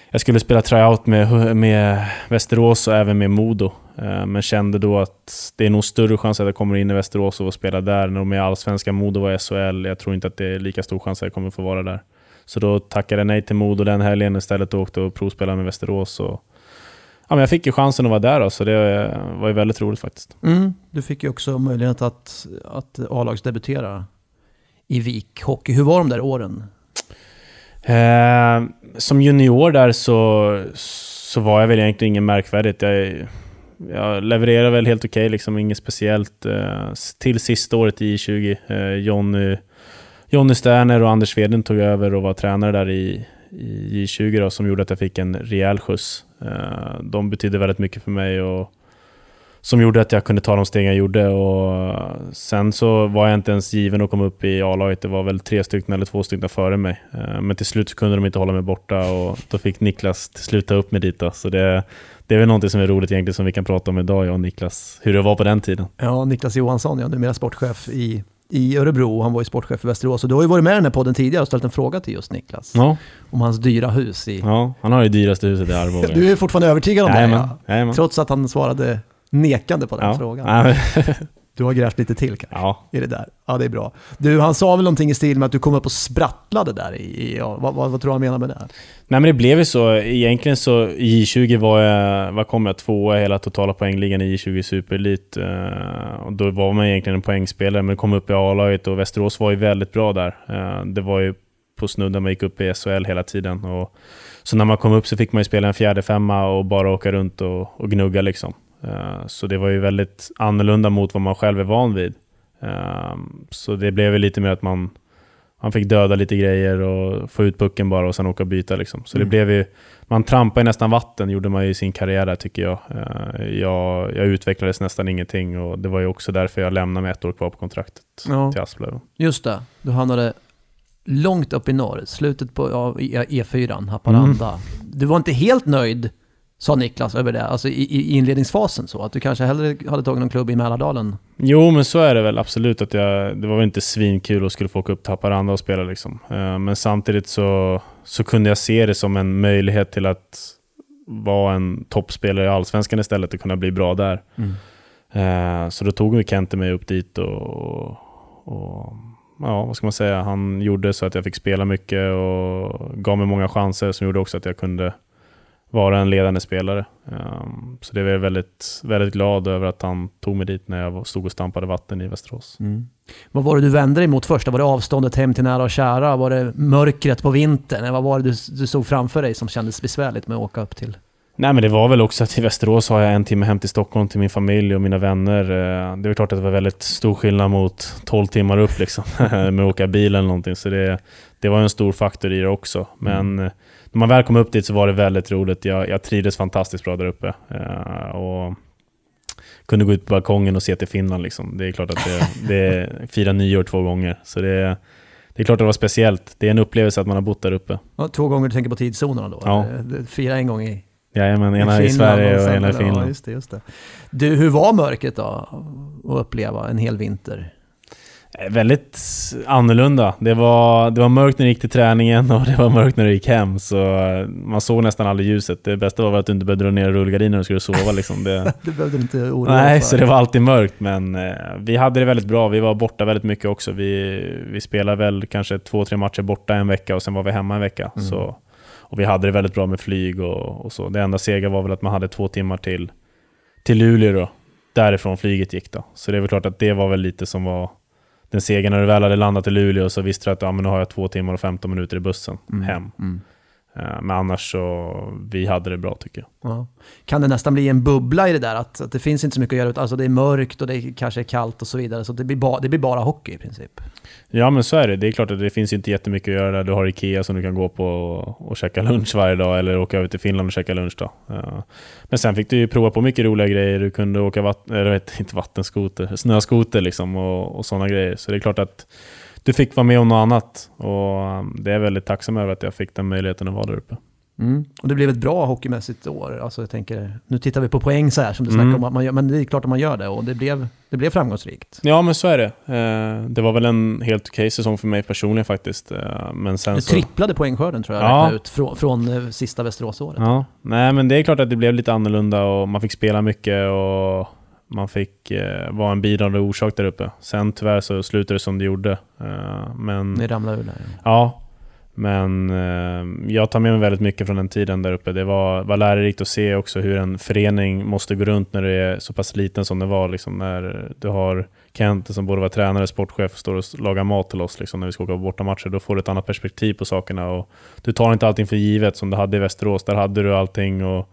Jag skulle spela tryout med, med Västerås och även med Modo. Eh, men kände då att det är nog större chans att jag kommer in i Västerås och spelar spela där. När de är allsvenska, Modo var SHL. Jag tror inte att det är lika stor chans att jag kommer få vara där. Så då tackade jag nej till Modo den helgen istället och åkte och provspelade med Västerås. Och, ja, men jag fick ju chansen att vara där då, så det var ju väldigt roligt faktiskt. Mm. Du fick ju också möjlighet att, att A-lagsdebutera i Vik Hockey. Hur var de där åren? Eh, som junior där så, så var jag väl egentligen ingen märkvärdigt. Jag, jag levererade väl helt okej, liksom inget speciellt. Eh, till sista året i 20 Eh, Jonny, Jonny Sterner och Anders Sveden tog över och var tränare där i, i J20 då, som gjorde att jag fick en rejäl skjuts. Eh, de betydde väldigt mycket för mig och som gjorde att jag kunde ta de steg jag gjorde. Och sen så var jag inte ens given att komma upp i A-laget. Det var väl tre stycken eller två stycken före mig. Eh, Men till slut så kunde de inte hålla mig borta och då fick Niklas till slut ta upp mig dit. Då. Så det, det är väl någonting som är roligt egentligen som vi kan prata om idag, jag och Niklas. Hur det var på den tiden. Ja, Niklas Johansson, ja, numera sportchef i, i Örebro. Han var ju sportchef i Västerås. Och du har ju varit med i den här podden tidigare och ställt en fråga till just Niklas. Ja, Om hans dyra hus i... ja han har det dyraste huset i Arboga. Du är fortfarande övertygad om det? Jajamän, Ja. jajamän. Trots att han svarade nekande på den Ja. frågan. Du har grävt lite till kanske? ja. I det där? Ja, det är bra. Du, han sa väl någonting i stil med att du kom upp och sprattlade där i... i ja, vad, vad, vad tror du han menar med det? Nej men det blev ju så. Egentligen så i J20 var jag, vad kom jag, tvåa i hela totala poängligan i J20 Superelit. Och då var man egentligen en poängspelare, men kom upp i A-laget och Västerås var ju väldigt bra där. Eh, det var ju på snudden man gick upp i SHL hela tiden. Och, så när man kom upp så fick man ju spela en fjärde femma och bara åka runt och, och gnugga liksom. Eh, så det var ju väldigt annorlunda mot vad man själv är van vid. Eh, så det blev ju lite mer att man han fick döda lite grejer och få ut pucken bara och sen åka och byta. Liksom. Så det Mm. blev ju, man trampade ju nästan vatten, gjorde man ju i sin karriär där tycker jag. Eh, jag. Jag utvecklades nästan ingenting och det var ju också därför jag lämnade med ett år kvar på kontraktet Ja. till Asplöv. Just det, du hamnade långt upp i norr, slutet på ja, E- E4, Haparanda. Mm. Du var inte helt nöjd, sa Niklas, över det, alltså i, i inledningsfasen så, att du kanske hellre hade tagit någon klubb i Mälardalen. Jo, men så är det väl absolut. att jag, Det var väl inte svinkul att skulle få åka upp till Haparanda och spela. Liksom. Eh, Men samtidigt så, så kunde jag se det som en möjlighet till att vara en toppspelare i Allsvenskan istället och kunna bli bra där. Eh, Så då tog Kente mig upp dit och, och ja, vad ska man säga, han gjorde så att jag fick spela mycket och gav mig många chanser som gjorde också att jag kunde vara en ledande spelare. Um, så det var jag väldigt, väldigt glad över att han tog mig dit när jag stod och stampade vatten i Västerås. Vad var det du vände dig mot först? Var det avståndet hem till nära och kära? Var det mörkret på vintern? Eller vad var det du, du såg framför dig som kändes besvärligt med att åka upp till? Nej men det var väl också att i Västerås har jag en timme hem till Stockholm till min familj och mina vänner. Eh, Det är klart att det var väldigt stor skillnad mot 12 timmar upp liksom, med att åka bil eller någonting. Så det, det var en stor faktor i det också. Men eh, när man väl kom upp dit så var det väldigt roligt. Jag, jag trivdes fantastiskt bra där uppe. Eh, Och kunde gå ut på balkongen och se till Finland. Liksom. Det är klart att det, det fira nyår två gånger. Så det, det är klart att det var speciellt. Det är en upplevelse att man har bott där uppe. Ja, två gånger du tänker på tidszonerna då? Ja. eller? Fyra en gång i, Jajamän, ena i i Sverige och sen- ena i Ja, Finland. just det, just det. Du, hur var mörkret då? Att uppleva en hel vinter? Eh, Väldigt annorlunda. Det var, det var mörkt när du gick till träningen och det var mörkt när du gick hem. Så eh, man såg nästan aldrig ljuset. Det bästa var att du inte behövde dra ner rullgardinen när du skulle sova. Liksom. Det, Det behövde du inte oroa dig nej, för. så det var alltid mörkt. Men eh, vi hade det väldigt bra. Vi var borta väldigt mycket också. Vi, vi spelade väl kanske två, tre matcher borta en vecka och sen var vi hemma en vecka. Mm. Så, och vi hade det väldigt bra med flyg och, och så. Det enda sega var väl att man hade två timmar till, till Luleå då. Därifrån flyget gick då. Så det är väl klart att det var väl lite som var den segern när du väl hade landat i Luleå så visste du att ja, men nu har jag två timmar och 15 minuter i bussen hem. Mm. Eh, Men annars så, vi hade det bra tycker jag. Ja. Kan det nästan bli en bubbla i det där? Att, att det finns inte så mycket att göra, alltså det är mörkt och det är, kanske är kallt och så vidare. Så det blir, ba, det blir bara hockey i princip. Ja men så är det. Det är klart att det finns inte jättemycket att göra där. Du har Ikea som du kan gå på och, och käka lunch varje dag eller åka över till Finland och käka lunch då. Ja. Men sen fick du ju prova på mycket roliga grejer. Du kunde åka vatt, eller inte vattenskoter, snöskoter liksom och, och sådana grejer. Så det är klart att du fick vara med om något annat. Och um, det är väldigt tacksam över att jag fick den möjligheten att vara där uppe. Mm. Och det blev ett bra hockeymässigt år. Alltså jag tänker, nu tittar vi på poäng så här som du snackar Mm. om, att man gör, men det är klart att man gör det och det blev, det blev framgångsrikt. Ja men så är det. Eh, Det var väl en helt okej säsong för mig personligen faktiskt. Eh, Men sen Du så... tripplade poängskörden tror jag, Ja. ut, från, från eh, sista Västeråsåret. Ja, nej men det är klart att det blev lite annorlunda och man fick spela mycket och man fick eh, vara en bidragande orsak där uppe. Sen tyvärr så slutade det som det gjorde. Eh, men Ni ramlade ur där. ja. ja, men eh, jag tar med mig väldigt mycket från den tiden där uppe. Det var, var lärorikt att se också hur en förening måste gå runt när det är så pass liten som det var. Liksom, när du har Kent som både var tränare och sportchef står och lagar mat till oss liksom, när vi ska åka på bortamatcher. Då får du ett annat perspektiv på sakerna. Och du tar inte allting för givet som du hade i Västerås. Där hade du allting. och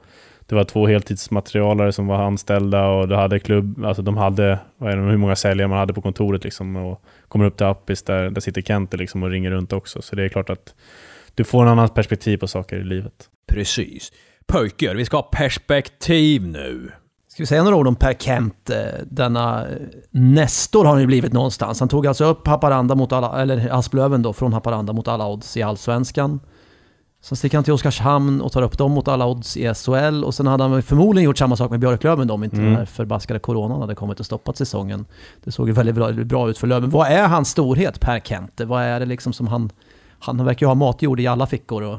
det var två heltidsmaterialare som var anställda och du hade klubb, alltså de hade, vad är det, hur många säljare man hade på kontoret liksom och kommer upp till Appis där, där sitter Kente liksom och ringer runt också. Så det är klart att du får en annan perspektiv på saker i livet. Precis. Pojkar, vi ska ha perspektiv nu. Ska vi säga några ord om Per Kent? Denna Nestor har han ju blivit någonstans. Han tog alltså upp Haparanda mot alla, eller Asplöven då, från Haparanda mot alla odds i Allsvenskan. Sen sticker han till Oskarshamn och tar upp dem mot alla odds i SHL. Och sen hade han förmodligen gjort samma sak med Björklöven om inte Mm. den här förbaskade coronan hade kommit och stoppat säsongen. Det såg ju väldigt bra, bra ut för Löven. Vad är hans storhet, Per Kent? Vad är det liksom som han... Han verkar ju ha matjord i alla fickor och...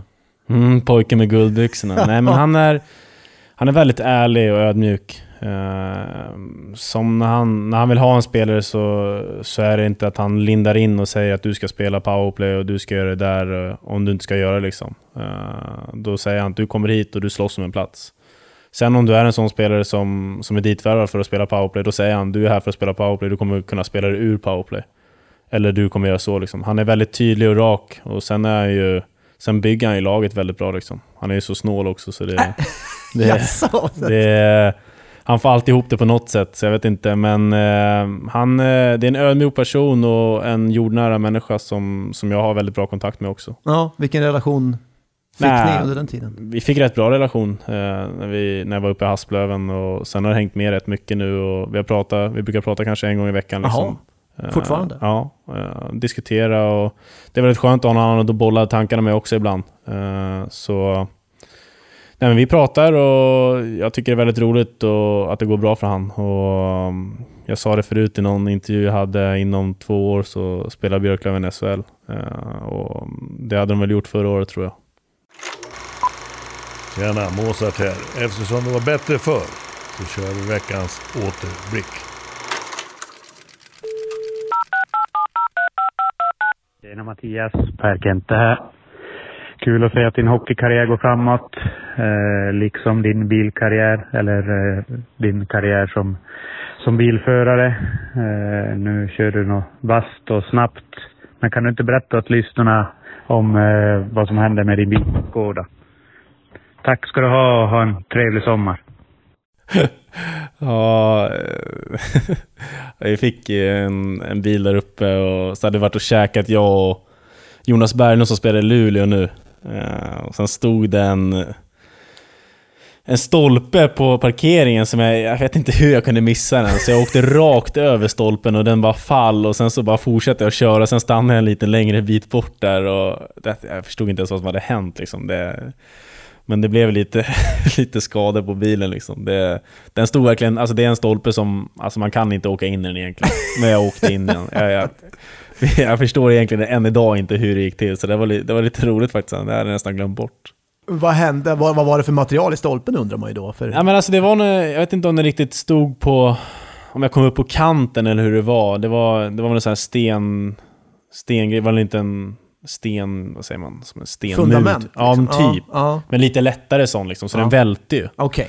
Mm, pojken med guldbyxorna. Nej men han är, han är väldigt ärlig och ödmjuk. Eh, som när han, när han vill ha en spelare så, så är det inte att han lindar in och säger att du ska spela powerplay och du ska göra det där eh, om du inte ska göra det. Liksom. Eh, då säger han att du kommer hit och du slåss om en plats. Sen om du är en sån spelare som, som är ditvärvad för att spela powerplay, då säger han du är här för att spela powerplay, du kommer kunna spela dig ur powerplay. Eller du kommer göra så. Liksom. Han är väldigt tydlig och rak och sen är han ju Sen bygger han ju laget väldigt bra liksom. Han är ju så snål också så det... det, Jaså? det han får alltid ihop det på något sätt, så jag vet inte. Men eh, han, eh, det är en ödmjuk person och en jordnära människa som, som jag har väldigt bra kontakt med också. Ja, vilken relation fick Nej. ni under den tiden? Vi fick rätt bra relation eh, när, vi, när jag var uppe i Hasplöven och sen har det hängt med rätt mycket nu och vi, har pratat, vi brukar prata kanske en gång i veckan. Liksom. Jaha, Eh, fortfarande? Ja, eh, diskutera och det är väldigt skönt att ha någon annan att bolla tankarna med också ibland. Eh, så nej, men vi pratar och jag tycker det är väldigt roligt och att det går bra för han. Och, um, jag sa det förut i någon intervju jag hade, inom två år så spelar Björklöven SHL. Eh, och det hade de väl gjort förra året tror jag. Tjena, Mozart här. Eftersom det var bättre förr så kör vi veckans återblick. Tjena Mattias, Per Kente här. Kul att se att din hockeykarriär går framåt. Eh, liksom din bilkarriär, eller eh, din karriär som, som bilförare. Eh, nu kör du något vasst och snabbt. Men kan du inte berätta åt lyssnarna om eh, vad som händer med din bil Tack ska du ha och ha en trevlig sommar. Ja, eh, vi fick en, en bil där uppe och så hade vi varit och käkat jag och Jonas Berglund som spelar i Luleå nu. Eh, och sen stod det en, stolpe på parkeringen som jag, jag vet inte hur jag kunde missa den. Så jag åkte rakt över stolpen och den bara fall och sen så bara fortsatte jag att köra. Sen stannade jag en lite längre bit bort där och det, jag förstod inte ens vad som hade hänt liksom. Det, Men det blev lite, lite skador på bilen liksom. Det, den stod verkligen, alltså det är en stolpe som, alltså man kan inte åka in i den egentligen. Men jag åkte in i den. Jag, jag, jag förstår egentligen än idag inte hur det gick till, så det var, det var lite roligt faktiskt. Det hade jag nästan glömt bort. Vad hände? Vad, vad var det för material i stolpen undrar man ju då. För... Ja men alltså det var nog, jag vet inte om det riktigt stod på, om jag kom upp på kanten eller hur det var. Det var, det var väl en sån här sten, stengrej, det var väl inte en sten, vad säger man, som en stenmur? Fundament? Ja, men liksom. typ. Ja, ja. Men lite lättare sån liksom, så Ja. den välte ju. Okej.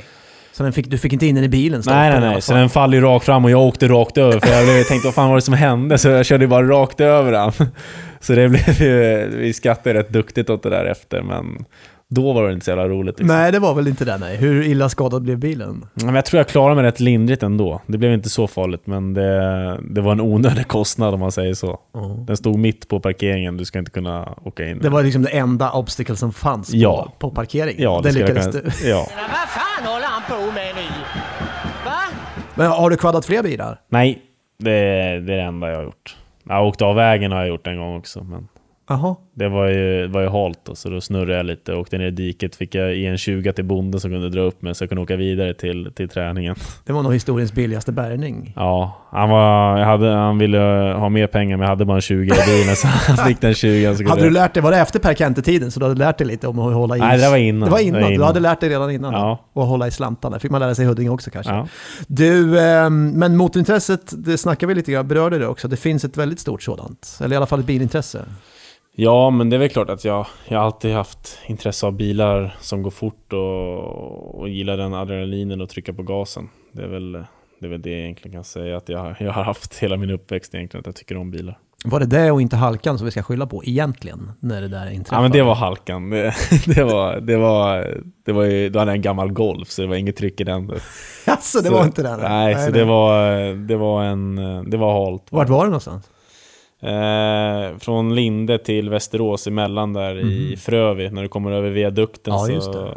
Så den fick, du fick inte in den i bilen? Nej, nej, nej. Så den faller ju rakt fram och jag åkte rakt över. För jag blev- tänkte, vad fan var det som hände? Så jag körde ju bara rakt över den. Så det blev ju, vi skrattade rätt duktigt åt det där efter, men då var det inte så jävla roligt. Liksom. Nej, det var väl inte det nej. Hur illa skadad blev bilen? Men jag tror jag klarade mig rätt lindrigt ändå. Det blev inte så farligt, men det, det var en onödig kostnad om man säger så. Den stod mitt på parkeringen, du ska inte kunna åka in. Det var liksom det enda obstacle som fanns på, Ja. på parkeringen. ja, det det lyckades kunna, du. ja. Men vad fan håller han på med nu? Va? Men har du kvaddat fler bilar? Nej, det, det är det enda jag har gjort. Jag har åkt av vägen har jag gjort en gång också, men Jaha. det var ju, var ju halt då, så då snurrade jag lite. Åkte ner i diket, fick jag i en 20 till bonden som kunde dra upp mig så jag kunde åka vidare till, till träningen. Det var nog historiens billigaste bärgning. Ja, han, var, jag hade, han ville ha mer pengar men jag hade bara en 20 i bilen så han fick den 20 så Hade du lärt dig, var det efter Per Kente-tiden så du hade lärt dig lite om att hålla i... Nej, det var innan. Det var innan, Det var du innan. hade lärt dig redan innan. Ja. Och hålla i slantarna. fick man lära sig i Huddinge också kanske. Ja. Du, ehm, men motorintresset, det snackar vi lite grann, berörde det också. Det finns ett väldigt stort sådant. Eller i alla fall ett bilintresse. Ja, men det är väl klart att jag, jag alltid haft intresse av bilar som går fort och, och gillar den adrenalinen och trycka på gasen. Det är väl det, är väl det jag egentligen kan säga att jag, jag har haft hela min uppväxt egentligen, att jag tycker om bilar. Var det det och inte halkan som vi ska skylla på egentligen? När det där inträffade? Ja men det var halkan. Det, det var, det var, det var ju, då hade jag en gammal Golf så det var inget tryck i den. Alltså, det Så- var inte det? Nej, så det var, det var en, det var halt. Vart var det någonstans? Eh, från Linde till Västerås emellan där i Frövi, när du kommer över viadukten Mhm. Ja, så,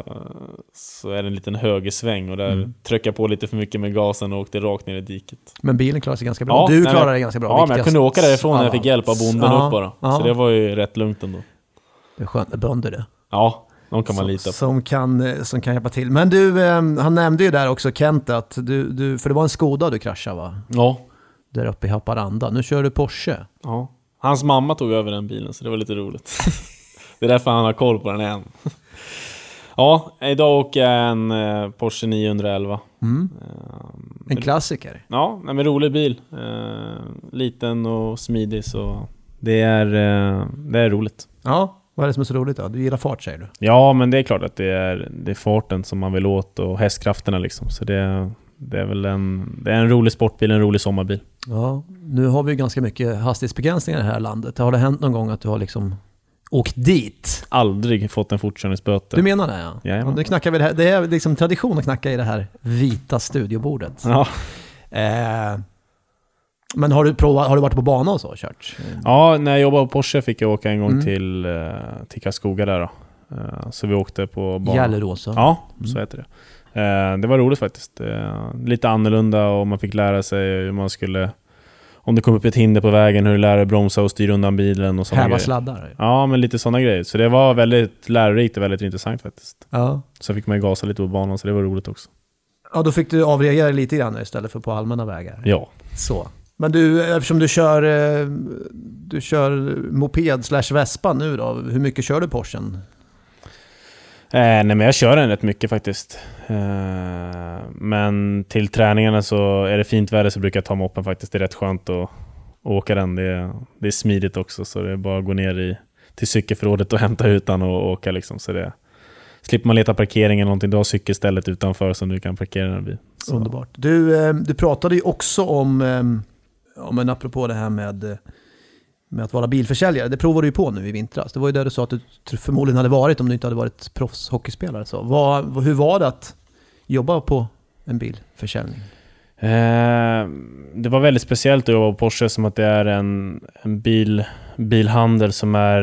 så är det en liten högersväng och där Mm. tryckte jag på lite för mycket med gasen och åkte rakt ner i diket. Men bilen klarade sig ganska bra. du nej, klarade det ganska bra. Ja, men jag kunde åka därifrån när jag fick hjälp av bonden Ja, upp bara. ja. Så det var ju rätt lugnt ändå. Det är skönt med bönder det. Ja, de kan man som, lita på. Som kan, eh, som kan hjälpa till. Men du, eh, han nämnde ju där också Kent att du, du, för det var en Skoda du kraschade va? Ja, Där uppe i Haparanda. Nu kör du Porsche. ja. Hans mamma tog över den bilen så det var lite roligt. det är därför han har koll på den än. ja, idag åker jag en eh, Porsche 911. Mm. Ehm, En klassiker. Ja, men rolig bil. Eh, liten och smidig så det är, eh, det är roligt. Ja, vad är det som är så roligt då? Du gillar fart säger du? Ja, men det är klart att det är, det är farten som man vill åt och hästkrafterna liksom. Så det, det är väl en, det är en rolig sportbil, en rolig sommarbil. Ja, nu har vi ju ganska mycket hastighetsbegränsningar i det här landet. Har det hänt någon gång att du har liksom åkt dit? Aldrig fått en fortkörningsböter. Du menar det ja? Jajamän. ja nu knackar vi det, här. det är liksom tradition att knacka i det här vita studiobordet. Ja. Eh, men har du, provat, har du varit på bana och så och kört? ja, när jag jobbade på Porsche fick jag åka en gång Mm. till, eh, till Karlskoga där då. Eh, så vi åkte på banan. Gellerås? Ja, så heter det. Eh, det var roligt faktiskt. Eh, lite annorlunda och man fick lära sig hur man skulle... Om det kom upp ett hinder på vägen, hur du lär dig bromsa och styra undan bilen och sådana Häva grejer. sladdar? Ja, men lite sådana grejer. Så det var väldigt lärorikt och väldigt intressant faktiskt. Ja. Så fick man ju gasa lite på banan, så det var roligt också. Ja, då fick du avreagera lite grann istället för på allmänna vägar. Ja. Så. Men du, eftersom du kör, eh, du kör moped slash vespa nu då, hur mycket kör du Porschen? Eh, nej men jag kör den rätt mycket faktiskt. Eh, men till träningarna så är det fint väder så brukar jag ta moppen faktiskt. Det är rätt skönt att, att åka den. Det är, det är smidigt också så det är bara att gå ner i, till cykelförrådet och hämta ut den och åka liksom. Så det, slipper man leta parkering eller någonting. Du har cykelstället utanför som du kan parkera den vid. Så. Underbart. Du, eh, du pratade ju också om, eh, ja, men apropå det här med, eh, med att vara bilförsäljare. Det provade du ju på nu i vintras. Det var ju där du sa att du förmodligen hade varit om du inte hade varit proffshockeyspelare. Så. Vad, hur var det att jobba på en bilförsäljning? Eh, det var väldigt speciellt att jobba på Porsche som att det är en, en bil, bilhandel som är,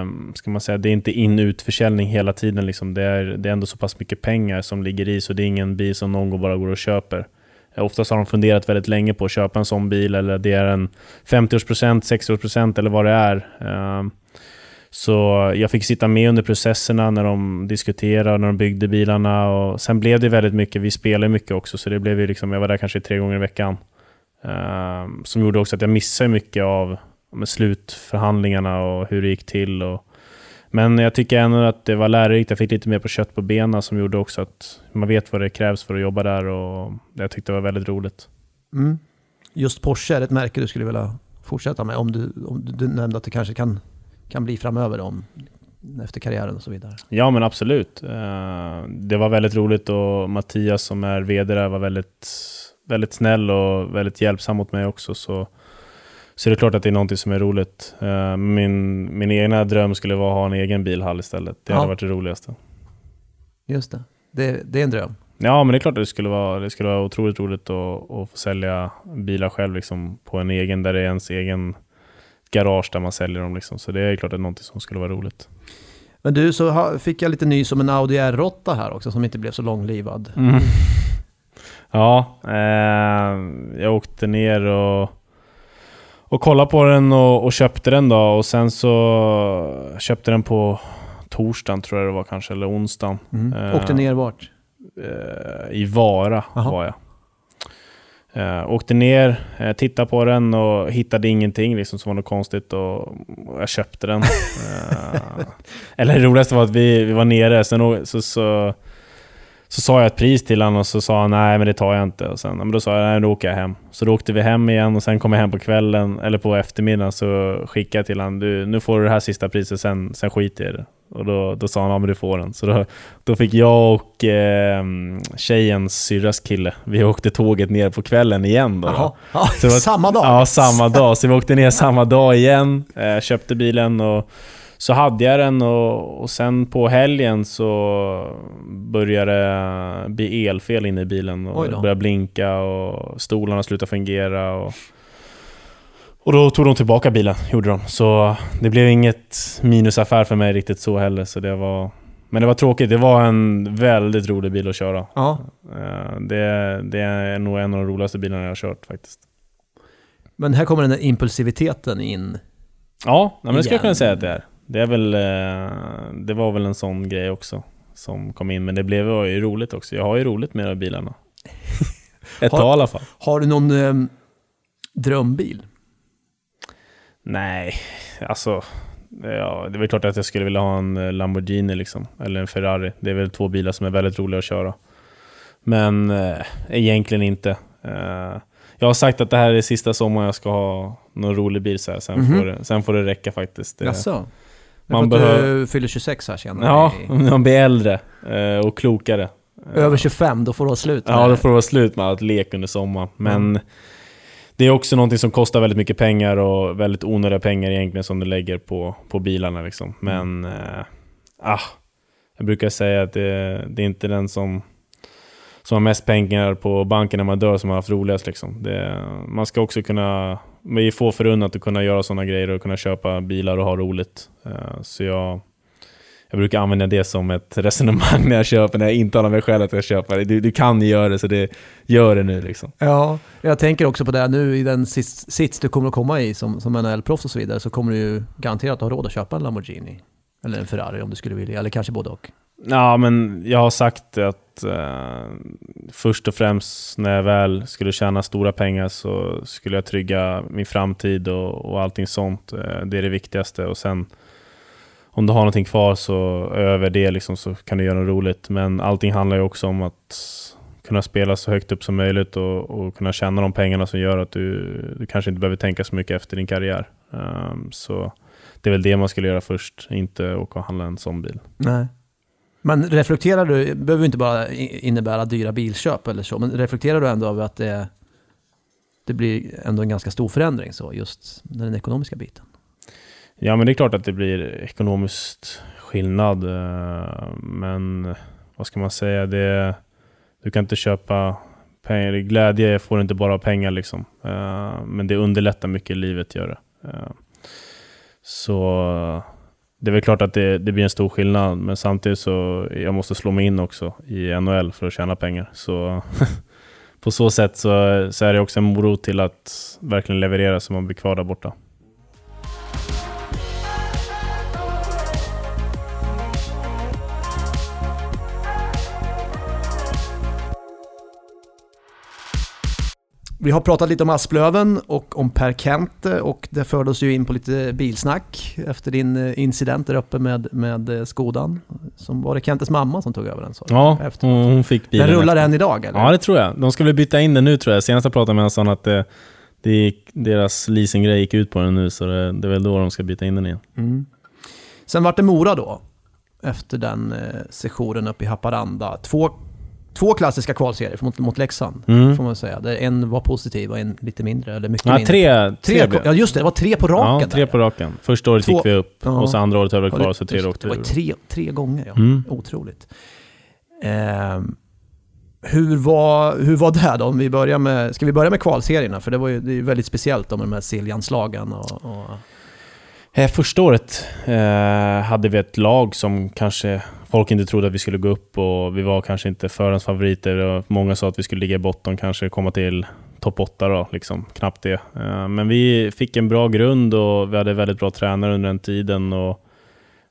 eh, ska man säga, det är inte in-ut-försäljning hela tiden. Liksom. Det, är, det är ändå så pass mycket pengar som ligger i så det är ingen bil som någon går bara går och köper. Eh, oftast har de funderat väldigt länge på att köpa en sån bil eller det är en 50-årspresent, 60-årspresent eller vad det är. Ehm, så jag fick sitta med under processerna när de diskuterade, när de byggde bilarna. Och sen blev det väldigt mycket, vi spelade mycket också, så det blev ju liksom, jag var där kanske tre gånger i veckan. Ehm, som gjorde också att jag missade mycket av slutförhandlingarna och hur det gick till. Och, men jag tycker ändå att det var lärorikt. Jag fick lite mer på kött på benen som gjorde också att man vet vad det krävs för att jobba där och jag tyckte det var väldigt roligt. Mm. Just Porsche är ett märke du skulle vilja fortsätta med om du, om du, du nämnde att det kanske kan, kan bli framöver om, efter karriären och så vidare. Ja men absolut. Eh, Det var väldigt roligt och Mattias som är VD där var väldigt, väldigt snäll och väldigt hjälpsam mot mig också. Så, så det är klart att det är någonting som är roligt. Eh, Min, min egna dröm skulle vara att ha en egen bilhall istället. Det hade Ja. varit det roligaste. Just det. Det, det är en dröm. Ja, men det är klart att det skulle vara, det skulle vara otroligt roligt att, att få sälja bilar själv liksom, på en egen, där det är ens egen garage där man säljer dem. Liksom. Så det är klart att det är någonting som skulle vara roligt. Men du, så fick jag lite nys om en Audi R8 här också som inte blev så långlivad. Ja, eh, jag åkte ner och, och kollade på den och, och köpte den då. Och sen så köpte den på torsdagen tror jag det var kanske, eller onsdagen. Mm. Eh, Åkte ner vart? eh, i Vara Jaha. var jag. Eh, åkte ner, eh, tittade på den och hittade ingenting liksom, som var något konstigt och, och jag köpte den. eh, eller det roligaste var att vi, vi var nere, sen så, så, så sa jag ett pris till honom och så sa han nej men det tar jag inte. Och sen, men då sa jag nej då åker jag hem. Så då åkte vi hem igen och sen kom jag hem på kvällen, eller på eftermiddagen så skickade jag till honom du, nu får du det här sista priset, sen, sen skiter jag i det. Och då, då sa han ja men du får den. Så då, då fick jag och eh, tjejens syrras kille, vi åkte tåget ner på kvällen igen då. Jaha. då. Så var- samma dag? Ja, samma dag. Så vi åkte ner samma dag igen, eh, köpte bilen och så hade jag den och, och sen på helgen så började det bli elfel inne i bilen och det började blinka och stolarna slutade fungera. Och, och då tog de tillbaka bilen, gjorde de. Så det blev inget minusaffär för mig riktigt så heller. Så det var, men det var tråkigt. Det var en väldigt rolig bil att köra. Ja. Eh, Det, det är nog en av de roligaste bilarna jag har kört faktiskt. Men här kommer den där impulsiviteten in. Ja, men det skulle jag kunna säga att det är. Det, är väl, eh, det var väl en sån grej också som kom in, men det blev ju roligt också. Jag har ju roligt med de här bilarna. Ett Har- tag i alla fall. Har du någon ehm, drömbil? Nej, alltså... Ja, det är väl klart att jag skulle vilja ha en eh, Lamborghini liksom, eller en Ferrari. Det är väl två bilar som är väldigt roliga att köra. Men eh, egentligen inte. Eh, jag har sagt att det här är sista sommaren jag ska ha någon rolig bil så här. Sen, Mhm. får, det, sen får det räcka faktiskt. Det, Jaså? Man behöver... Du fyller 26 här senare. Ja, man blir äldre eh, och klokare. Över 25, då får du ha slut. Ja, med- då får det vara slut med allt lek under sommaren. Men det är också någonting som kostar väldigt mycket pengar och väldigt onödiga pengar egentligen som du lägger på, på bilarna. Liksom. Men eh, ah, jag brukar säga att det, det är inte den som, som har mest pengar på banken när man dör som har haft roligast. Liksom. Det, man ska också kunna, vi är få förunnat att kunna göra sådana grejer och kunna köpa bilar och ha roligt. Eh, så jag, jag brukar använda det som ett resonemang när jag köper, när jag intalar mig själv att jag köper. Du, du kan ju göra det, så det, gör det nu liksom. Ja, jag tänker också på det här nu i den sits, sits du kommer att komma i som, som NHL-proffs och så vidare så kommer du ju garanterat ha råd att köpa en Lamborghini. Eller en Ferrari om du skulle vilja, eller kanske både och. Ja, men jag har sagt att eh, först och främst när jag väl skulle tjäna stora pengar så skulle jag trygga min framtid och, och allting sånt. Eh, det är det viktigaste. Och sen om du har någonting kvar så över det liksom, så kan du göra något roligt. Men allting handlar ju också om att kunna spela så högt upp som möjligt och, och kunna tjäna de pengarna som gör att du, du kanske inte behöver tänka så mycket efter din karriär. Um, så det är väl det man skulle göra först, inte åka och handla en sån bil. Nej. Men reflekterar du, det behöver ju inte bara innebära dyra bilköp eller så, men reflekterar du ändå över att det, det blir ändå en ganska stor förändring så, just den ekonomiska biten? Ja, men det är klart att det blir ekonomiskt skillnad. Eh, men vad ska man säga? Det, du kan inte köpa pengar. Glädje får du inte bara av pengar liksom. Eh, men det underlättar mycket i livet, gör det. Eh, så det är väl klart att det, det blir en stor skillnad. Men samtidigt så jag måste slå mig in också i NHL för att tjäna pengar. Så på så sätt så, så är det också en morot till att verkligen leverera så man blir kvar där borta. Vi har pratat lite om Asplöven och om Per Kent och det förde oss ju in på lite bilsnack efter din eh, incident där uppe med, med eh, Skodan. Som var det Kentes mamma som tog över den? Så. Ja, Efteråt. hon, hon fick bilen. Den rullar efter. än idag eller? Ja, det tror jag. De ska väl byta in den nu tror jag. Senast jag pratade med honom sa han att det, det gick, deras leasinggrej gick ut på den nu, så det, det är väl då de ska byta in den igen. Mm. Sen vart det Mora då, efter den eh, sessionen uppe i Haparanda. Två, två klassiska kvalserier mot, mot Leksand, Mm. får man säga. Där en var positiv och en lite mindre, eller mycket Ja, mindre. tre, tre, Tre, ja just det, det var tre på raken Ja, tre där. på raken. Första året Två- gick vi upp Ja. och så andra året höll vi kvar, så just åkte det. var tre, tre gånger, ja. Mm. Otroligt. Ehm, hur, var, hur var det då? Om vi börjar med, ska vi börja med kvalserierna? För det var ju det är väldigt speciellt då med de här Siljanslagen och... och Eh, Eh, första året eh, hade vi ett lag som kanske folk inte trodde att vi skulle gå upp och vi var kanske inte förhandsfavoriter. och Många sa att vi skulle ligga i botten, kanske komma till topp 8 då, liksom. knappt det. Eh, men vi fick en bra grund och vi hade väldigt bra tränare under den tiden. Och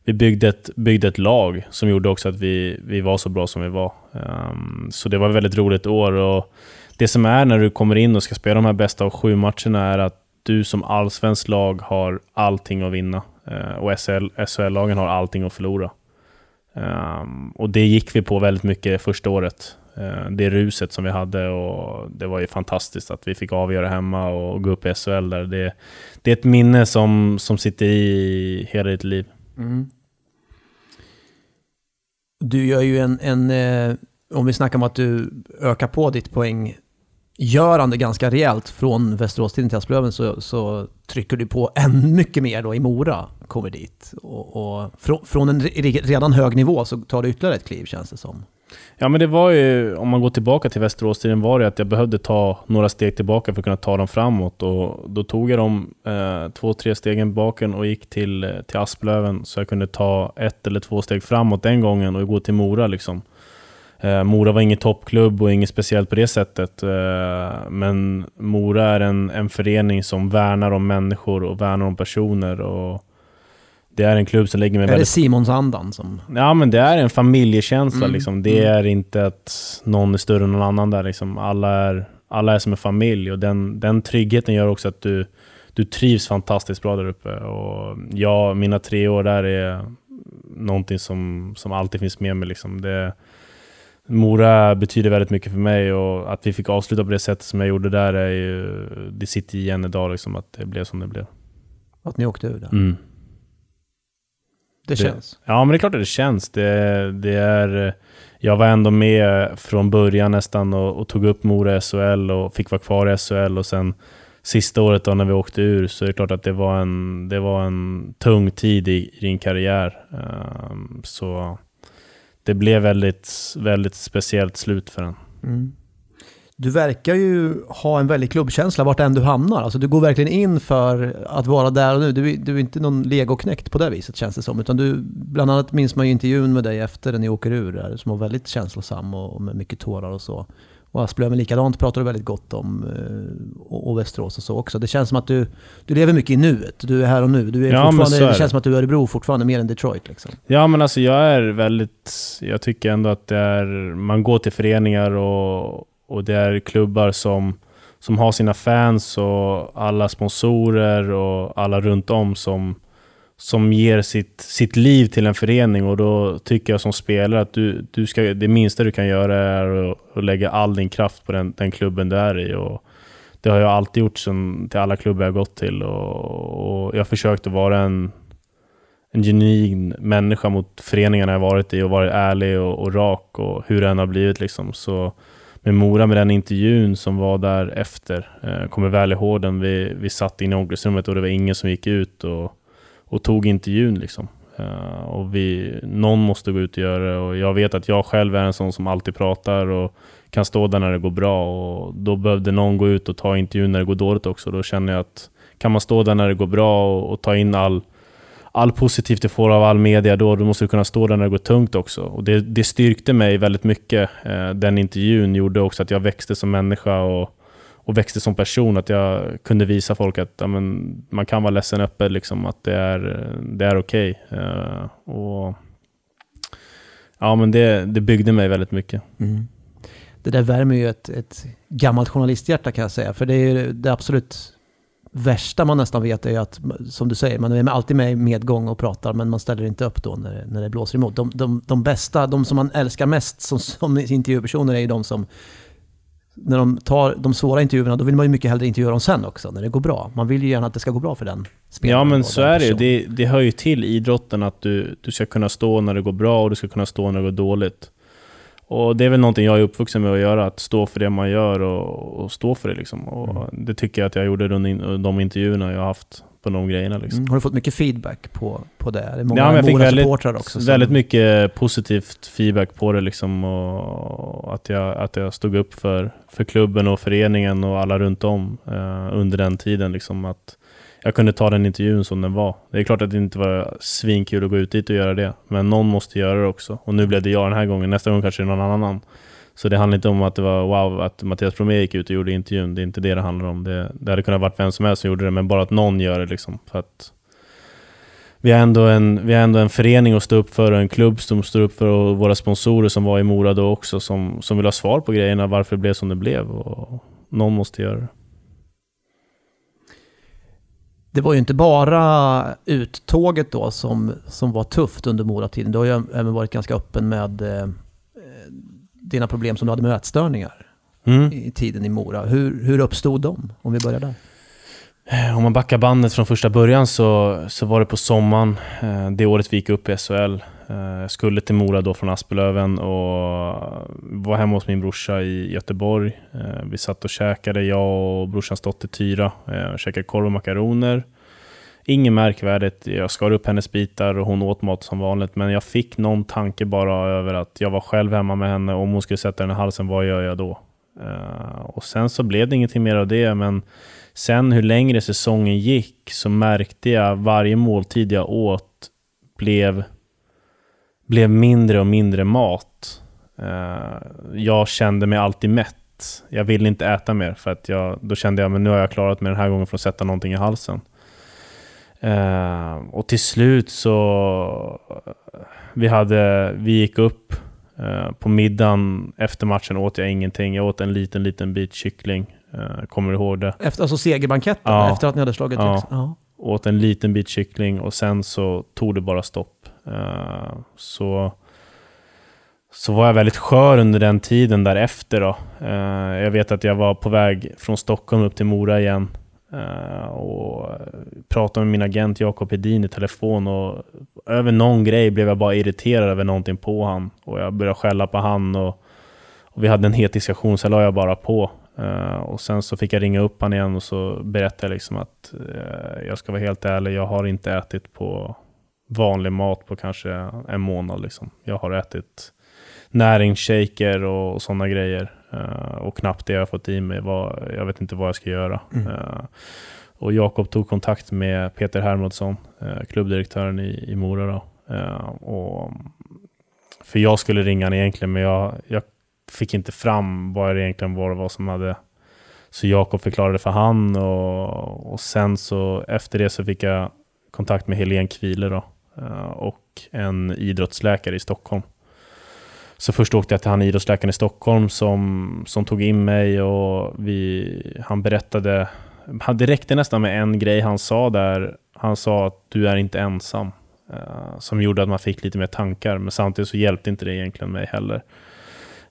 vi byggde ett, byggde ett lag som gjorde också att vi, vi var så bra som vi var. Eh, så det var ett väldigt roligt år. Och det som är när du kommer in och ska spela de här bästa av sju matcherna är att du som allsvensk lag har allting att vinna. Eh, och SHL-lagen har allting att förlora. Ehm, och det gick vi på väldigt mycket första året. Eh, det ruset som vi hade och det var ju fantastiskt att vi fick avgöra hemma och gå upp i SHL där. Det, det är ett minne som, som sitter i hela ditt liv. Mm. Du gör ju en, en eh, om vi snackar om att du ökar på ditt poäng, Gör han det ganska rejält från Västerås till Asplöven så, så trycker du på än mycket mer då i Mora, kommer dit. Och, och från, från en redan hög nivå så tar du ytterligare ett kliv känns det som. Ja men det var ju, om man går tillbaka till Västerås-tiden var det att jag behövde ta några steg tillbaka för att kunna ta dem framåt. Och då tog jag de eh, två, tre stegen baken och gick till, eh, till Asplöven så jag kunde ta ett eller två steg framåt den gången och gå till Mora liksom. Eh, Mora var ingen toppklubb och inget speciellt på det sättet. Eh, men Mora är en, en förening som värnar om människor och värnar om personer. Och det är en klubb som lägger mig Är det väldigt Simonsandan som... Ja men det är en familjekänsla Mm, liksom. Det är inte att någon är större än någon annan där liksom. Alla är, alla är som en familj och den, den tryggheten gör också att du, du trivs fantastiskt bra där uppe. Och ja, mina tre år där är någonting som, som alltid finns med mig liksom. Det, Mora betyder väldigt mycket för mig och att vi fick avsluta på det sättet som jag gjorde där är ju, det sitter igen idag liksom att det blev som det blev. Att ni åkte ur där. Mm. Det känns. Ja, men det är klart att det känns. Det, det är, jag var ändå med från början nästan och, och tog upp Mora SHL och fick vara kvar i SHL och sen sista året då när vi åkte ur så är det klart att det var en, det var en tung tid i, i din karriär. Ehm, så det blev väldigt, väldigt speciellt slut för den. Mm. Du verkar ju ha en väldig klubbkänsla vart än du hamnar. Alltså du går verkligen in för att vara där och nu. Du, är- du är inte någon legoknäckt på det viset känns det som. Utan du, bland annat minns man ju intervjun med dig efter när ni åker ur där, som var väldigt känslosam och, och med mycket tårar och så. Och Asplöven likadant pratar du väldigt gott om. eh, Och, och Västerås och så också. Det känns som att du, du lever mycket i nuet. Du är här och nu. Du är Ja, fortfarande, är det det. känns som att du är Örebro fortfarande mer än Detroit liksom. Ja men alltså jag är väldigt, jag tycker ändå att det är, man går till föreningar och, och det är klubbar som, som har sina fans och alla sponsorer och alla runt om som, som ger sitt, sitt liv till en förening och då tycker jag som spelare att du, du ska, det minsta du kan göra är att, att lägga all din kraft på den, den klubben du är i. Och det har jag alltid gjort sen, till alla klubbar jag gått till och, och jag har försökt att vara en, en genuin människa mot föreningarna jag varit i och varit ärlig och, och rak och hur det än har blivit liksom. Så med Mora med den intervjun som var där efter, eh, kommer väl ihåg den, vi, vi satt inne i omklädningsrummet och det var ingen som gick ut och, och tog intervjun liksom. Uh, och vi, någon måste gå ut och göra det och jag vet att jag själv är en sån som alltid pratar och kan stå där när det går bra och då behövde någon gå ut och ta intervjun när det går dåligt också. Då känner jag att kan man stå där när det går bra och, och ta in all all positivt du får av all media då, då måste du kunna stå där när det går tungt också. Och det, det styrkte mig väldigt mycket. Eh, den intervjun gjorde också att jag växte som människa och, och växte som person. Att jag kunde visa folk att amen, man kan vara ledsen öppet, liksom, att det är, det är okej. Eh, och ja, men det, det byggde mig väldigt mycket. Mm. det där värmer ju ett, ett gammalt journalisthjärta kan jag säga. För det är ju det absolut värsta man nästan vet är ju att, som du säger, man är alltid med i medgång och pratar men man ställer inte upp då när, när det blåser emot. De, de, de bästa, de som man älskar mest som, som intervjupersoner är ju de som när de tar de svåra intervjuerna, då vill man ju mycket hellre intervjua dem sen också, när det går bra. Man vill ju gärna att det ska gå bra för den spelaren. Ja, men så är det ju. Det, det hör ju till idrotten att du, du ska kunna stå när det går bra och du ska kunna stå när det går dåligt. Och det är väl någonting jag är uppvuxen med att göra, att stå för det man gör och, och stå för det. Liksom. Och Mm. Det tycker jag att jag gjorde under de intervjuerna jag har haft på de grejerna. Liksom. Mm. Har du fått mycket feedback på, på det? Det är många Ja, jag fick väldigt, också. som- väldigt mycket positivt feedback på det liksom och att jag, att jag stod upp för, för klubben och föreningen och alla runt om eh, under den tiden. Liksom att jag kunde ta den intervjun som den var. Det är klart att det inte var svinkul att gå ut dit och göra det, men någon måste göra det också. Och nu blev det jag den här gången, nästa gång kanske det är någon annan. Så det handlar inte om att det var wow att Mattias Bromé gick ut och gjorde intervjun. Det är inte det det handlar om. Det, det hade kunnat varit vem som helst som gjorde det, men bara att någon gör det liksom. För att vi har ändå en, vi ändå en förening att stå upp för och en klubb som står upp för och våra sponsorer som var i Mora då också som, som vill ha svar på grejerna, varför det blev som det blev. Och någon måste göra det. Det var ju inte bara uttåget då som, som var tufft under Moratiden. Du har ju även varit ganska öppen med eh, dina problem som du hade med ätstörningar Mm. i tiden i Mora. Hur, hur uppstod de? Om vi börjar där. Om man backar bandet från första början så, så var det på sommaren, eh, det året vi gick upp i SHL. Eh, Jag skulle till Mora då från Aspelöven och var hemma hos min brorsa i Göteborg. Eh, Vi satt och käkade, jag och brorsans dotter Tyra, käkade korv och makaroner. Inget märkvärdigt, jag skar upp hennes bitar och hon åt mat som vanligt. Men jag fick någon tanke bara över att jag var själv hemma med henne. Om hon skulle sätta den i halsen, vad gör jag då? Uh, Och sen så blev det ingenting mer av det, men Sen hur längre säsongen gick så märkte jag varje måltid jag åt blev, blev mindre och mindre mat. Uh, jag kände mig alltid mätt. Jag ville inte äta mer för att jag, då kände jag att nu har jag klarat mig den här gången från att sätta någonting i halsen. Eh, och till slut så vi, hade, vi gick upp eh, på middagen efter matchen åt jag ingenting. Jag åt en liten, liten bit kyckling. Eh, kommer du ihåg det? Efter, alltså segerbanketten, Ja. efter att ni hade slagit Ja. Leksand? ja. åt en liten bit kyckling och sen så tog det bara stopp. Eh, så, så var jag väldigt skör under den tiden därefter. Då. Eh, jag vet att jag var på väg från Stockholm upp till Mora igen eh, Eh, och eh, pratade med min agent Jakob Hedin i telefon och över någon grej blev jag bara irriterad över någonting på han och jag började skälla på han och, och vi hade en het diskussion, så la jag bara på. Uh, och sen så fick jag ringa upp han igen och så berättade jag liksom att uh, jag ska vara helt ärlig, jag har inte ätit på vanlig mat på kanske en månad. Liksom. Jag har ätit näringsshaker och, och sådana grejer. Eh, och knappt det jag har fått i mig. Vad, jag vet inte vad jag ska göra. Eh, och Jakob tog kontakt med Peter Hermodsson, eh, klubbdirektören i, i Mora. Då. Och, för jag skulle ringa han egentligen, men jag, jag fick inte fram vad det egentligen var, vad som hade... Så Jakob förklarade för han och, och sen så efter det så fick jag kontakt med Helene Kvile då, och en idrottsläkare i Stockholm. Så först åkte jag till han idrottsläkaren i Stockholm som, som tog in mig och vi, han berättade, det räckte nästan med en grej han sa där. Han sa att du är inte ensam. Uh, som gjorde att man fick lite mer tankar, men samtidigt så hjälpte inte det egentligen mig heller.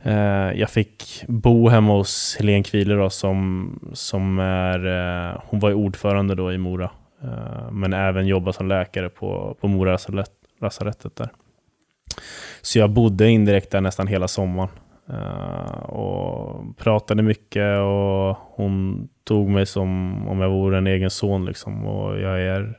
Uh, jag fick bo hemma hos Helene Kvile då, som, som är, uh, hon var ordförande då i Mora, men även jobba som läkare på, på Mora lasarett- lasarettet där. Så jag bodde indirekt där nästan hela sommaren. Uh, och pratade mycket och hon tog mig som om jag vore en egen son. Liksom. Och jag är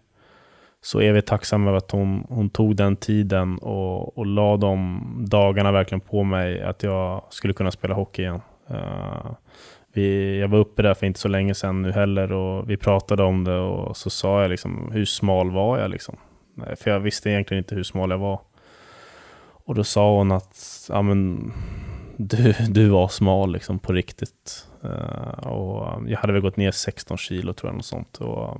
så evigt tacksam över att hon, hon tog den tiden och, och la de dagarna verkligen på mig att jag skulle kunna spela hockey igen. Uh, vi, jag var uppe där för inte så länge sedan nu heller och vi pratade om det och så sa jag liksom, hur smal var jag liksom? För jag visste egentligen inte hur smal jag var. Och då sa hon att, ja men, du, du var smal liksom på riktigt. Eh, och jag hade väl gått ner 16 kilo tror jag, något sånt. Och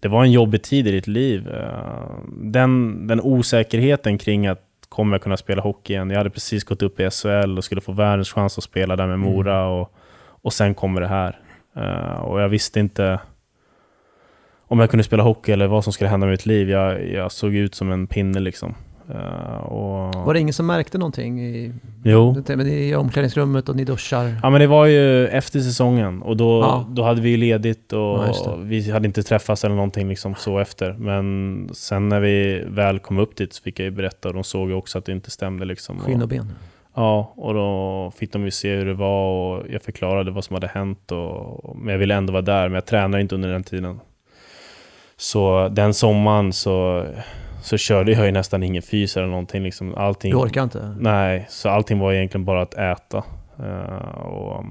det var en jobbig tid i ditt liv. Eh, Den, den osäkerheten kring att kommer jag kunna spela hockey igen? Jag hade precis gått upp i SHL och skulle få världens chans att spela där med Mora och, och sen kommer det här. Eh, och jag visste inte om jag kunde spela hockey eller vad som skulle hända med mitt liv. Jag, jag såg ut som en pinne liksom. Eh, och... Var det ingen som märkte någonting i, Jo. i omklädningsrummet och ni duschar? Ja men det var ju efter säsongen och då, Ja. då hade vi ju ledigt och Ja, vi hade inte träffats eller någonting liksom så efter. Men sen när vi väl kom upp dit så fick jag ju berätta och de såg ju också att det inte stämde liksom. Skinn och och, ben? ja, och då fick de ju se hur det var och jag förklarade vad som hade hänt. Och, men jag ville ändå vara där, men jag tränade inte under den tiden. Så den sommaren så, så körde jag ju nästan ingen fys eller någonting. Liksom. Allting, Du orkar inte? Nej, så allting var egentligen bara att äta. Eh, och,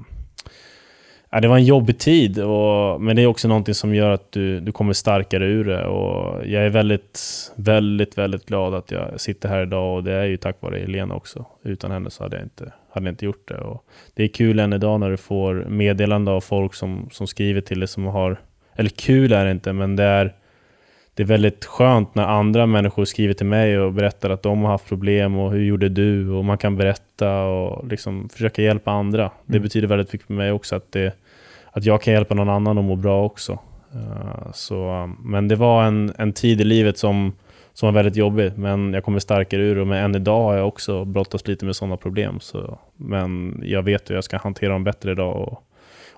ja, det var en jobbig tid, och, men det är också någonting som gör att du, du kommer starkare ur det. Och jag är väldigt, väldigt, väldigt glad att jag sitter här idag och det är ju tack vare Helena också. Utan henne så hade jag inte, hade jag inte gjort det. Och det är kul än idag när du får meddelande av folk som, som skriver till dig som har... Eller kul är det inte, men det är det är väldigt skönt när andra människor skriver till mig och berättar att de har haft problem och hur gjorde du? Och man kan berätta och liksom försöka hjälpa andra. Det Mm. betyder väldigt mycket för mig också att, det, att jag kan hjälpa någon annan att må bra också. Eh, så, men det var en, en tid i livet som, som var väldigt jobbig, men jag kommer starkare ur det. Men än idag har jag också brottats lite med sådana problem. Så, men jag vet hur jag ska hantera dem bättre idag. Och,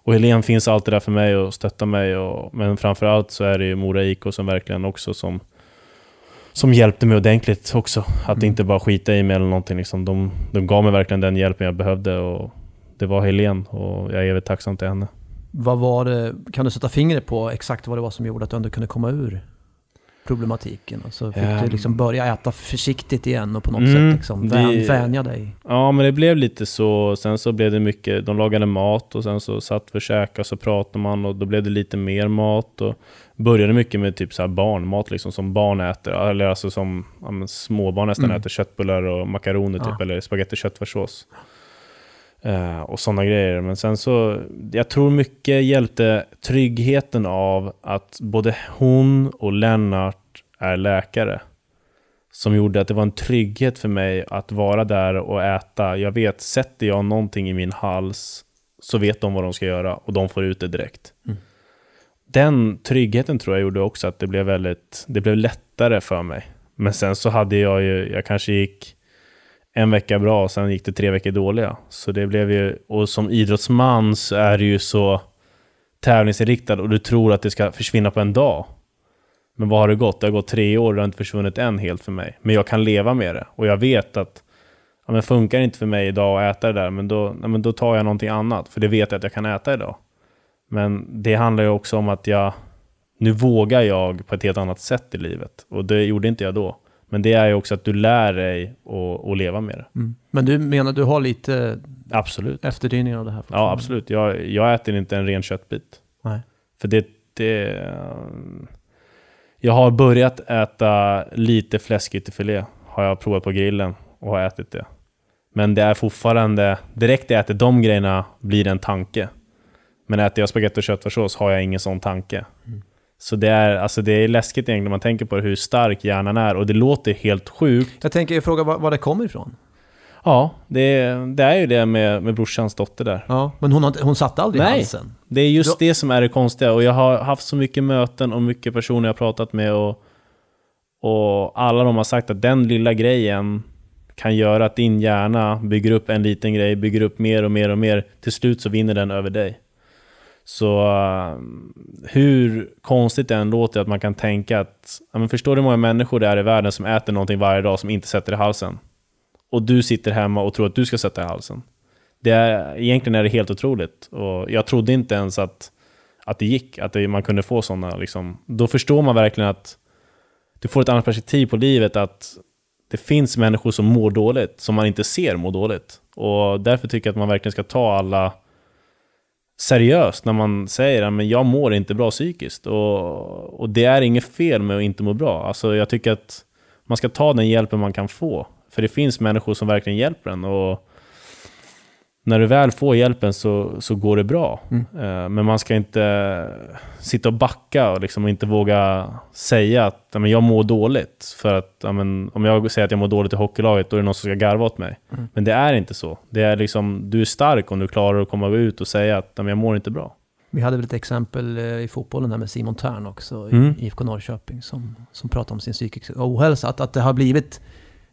och Helene finns alltid där för mig och stöttar mig. Och, men framförallt så är det ju Mora IK som verkligen också som, som hjälpte mig ordentligt också. Att inte bara skita i mig eller någonting. Liksom. De, de gav mig verkligen den hjälpen jag behövde. Och det var Helene och jag är evigt tacksam till henne. Vad var det, kan du sätta fingret på exakt vad det var som gjorde att du ändå kunde komma ur problematiken? Alltså fick Ehm. du liksom börja äta försiktigt igen och på något Mm, sätt liksom det- vän, vänja dig? Ja, men det blev lite så. Sen så blev det mycket, de lagade mat och sen så satt vi och käkade och så pratade man och då blev det lite mer mat. Och började mycket med typ så här barnmat liksom, som barn äter. Eller alltså som ja, men småbarn nästan Mm. äter. Köttbullar och makaroner typ, Ja. eller spagetti köttfärssås. Eh, och sådana grejer. Men sen så, jag tror mycket hjälpte tryggheten av att både hon och Lennart är läkare. Som gjorde att det var en trygghet för mig att vara där och äta. Jag vet, sätter jag någonting i min hals så vet de vad de ska göra och de får ut det direkt. Mm. Den tryggheten tror jag gjorde också att det blev väldigt, det blev lättare för mig. Men sen så hade jag ju, jag kanske gick en vecka bra och sen gick det tre veckor dåliga. Så det blev ju, och som idrottsman så är du ju så tävlingsinriktad och du tror att det ska försvinna på en dag. Men vad har det gått? Det har gått tre år och det har inte försvunnit än helt för mig. Men jag kan leva med det. Och jag vet att ja, men funkar det inte för mig idag att äta det där, men då, ja, men då tar jag någonting annat. För det vet jag att jag kan äta idag. Men det handlar ju också om att jag... Nu vågar jag på ett helt annat sätt i livet. Och det gjorde inte jag då. Men det är ju också att du lär dig att, att leva med det. Mm. Men du menar du har lite Absolut. efterdyningar av det här? Ja, absolut. Jag, jag äter inte en ren köttbit. Nej. För det, det... Jag har börjat äta lite fläskytterfilé. Har jag provat på grillen och har ätit det. Men det är fortfarande... Direkt jag äter de grejerna blir det en tanke. Men äter jag spagetti och köttfärssås har jag ingen sån tanke. Så det är, alltså det är läskigt egentligen när man tänker på hur stark hjärnan är. Och det låter helt sjukt. Jag tänker fråga var, var det kommer ifrån? Ja, det, det är ju det med, med brorsans dotter där. Ja, men hon, hon satte aldrig i Nej. halsen? Det är just det som är det konstiga. Och jag har haft så mycket möten och mycket personer jag har pratat med. Och, och alla de har sagt att den lilla grejen kan göra att din hjärna bygger upp en liten grej, bygger upp mer och mer och mer. Till slut så vinner den över dig. Så uh, hur konstigt det än låter att man kan tänka att, ja, men förstår du hur många människor det är i världen som äter någonting varje dag som inte sätter i halsen? Och du sitter hemma och tror att du ska sätta i halsen. Det är, egentligen är det helt otroligt. Och jag trodde inte ens att, att det gick, att det, man kunde få sådana. Liksom. Då förstår man verkligen att du får ett annat perspektiv på livet. Att det finns människor som mår dåligt, som man inte ser mår dåligt. Och därför tycker jag att man verkligen ska ta alla seriöst när man säger att jag mår inte bra psykiskt. Och, och det är inget fel med att inte må bra. Alltså, jag tycker att man ska ta den hjälpen man kan få. För det finns människor som verkligen hjälper en. Och när du väl får hjälpen så, så går det bra. Mm. Eh, Men man ska inte sitta och backa och liksom inte våga säga att men jag mår dåligt. För att men, om jag säger att jag mår dåligt i hockeylaget, då är det någon som ska garva åt mig. Mm. Men det är inte så. Det är liksom, du är stark om du klarar att komma ut och säga att men jag mår inte bra. Vi hade väl ett exempel eh, i fotbollen där med Simon Tern också, i Mm. IFK Norrköping, som, som pratade om sin psykiska ohälsa. Att, att det har blivit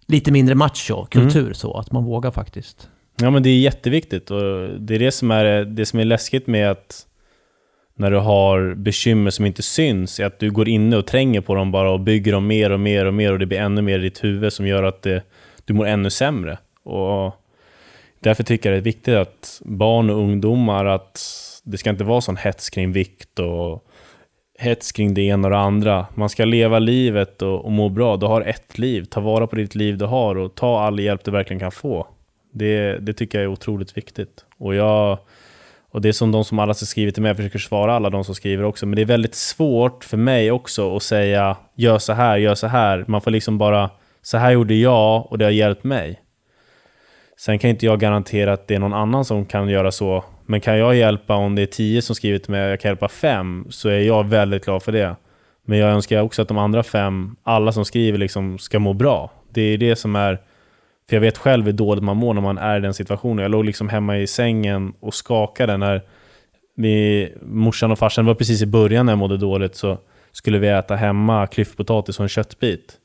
lite mindre macho-kultur Mm. så, att man vågar faktiskt. Ja men det är jätteviktigt och det är det som är, det som är läskigt med att när du har bekymmer som inte syns, är att du går inne och tränger på dem bara och bygger dem mer och mer och mer och det blir ännu mer i ditt huvud som gör att det, du mår ännu sämre. Och därför tycker jag det är viktigt att barn och ungdomar, att det ska inte vara sån hets kring vikt och hets kring det ena och det andra. Man ska leva livet och, och må bra. Du har ett liv. Ta vara på ditt liv du har och ta all hjälp du verkligen kan få. Det, det tycker jag är otroligt viktigt. Och, jag, och det är som de som alla har skrivit till mig, jag försöker svara alla de som skriver också, men det är väldigt svårt för mig också att säga gör så här, gör så här. Man får liksom bara, så här gjorde jag och det har hjälpt mig. Sen kan inte jag garantera att det är någon annan som kan göra så, men kan jag hjälpa om det är tio som skriver till mig jag kan hjälpa fem, så är jag väldigt glad för det. Men jag önskar också att de andra fem, alla som skriver, liksom ska må bra. Det är det som är för jag vet själv hur dåligt man mår när man är i den situationen. Jag låg liksom hemma i sängen och skakade när vi, morsan och farsan, det var precis i början när jag mådde dåligt, så skulle vi äta hemma klyftpotatis och en köttbit.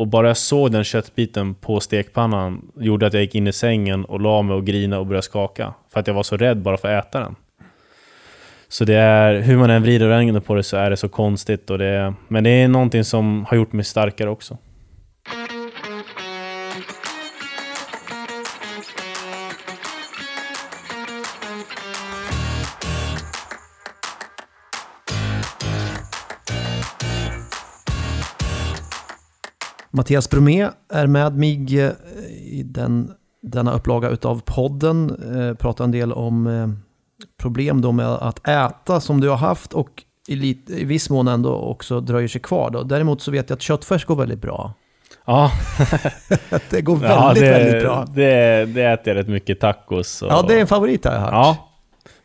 Och bara jag såg den köttbiten på stekpannan gjorde att jag gick in i sängen och la mig och grina och började skaka. För att jag var så rädd bara för att äta den. Så det är, hur man än vrider och vänder på det så är det så konstigt. Och det, men det är någonting som har gjort mig starkare också. Mattias Bromé är med mig eh, i den, denna upplaga utav podden. Eh, pratar en del om eh, problem då med att äta som du har haft och i, lit, i viss mån ändå också dröjer sig kvar. Då. Däremot så vet jag att köttfärs går väldigt bra. Ja, Det går väldigt, ja, det, väldigt bra. Det, det äter jag rätt mycket tacos. Och, Ja, det är en favorit har jag hört. Ja,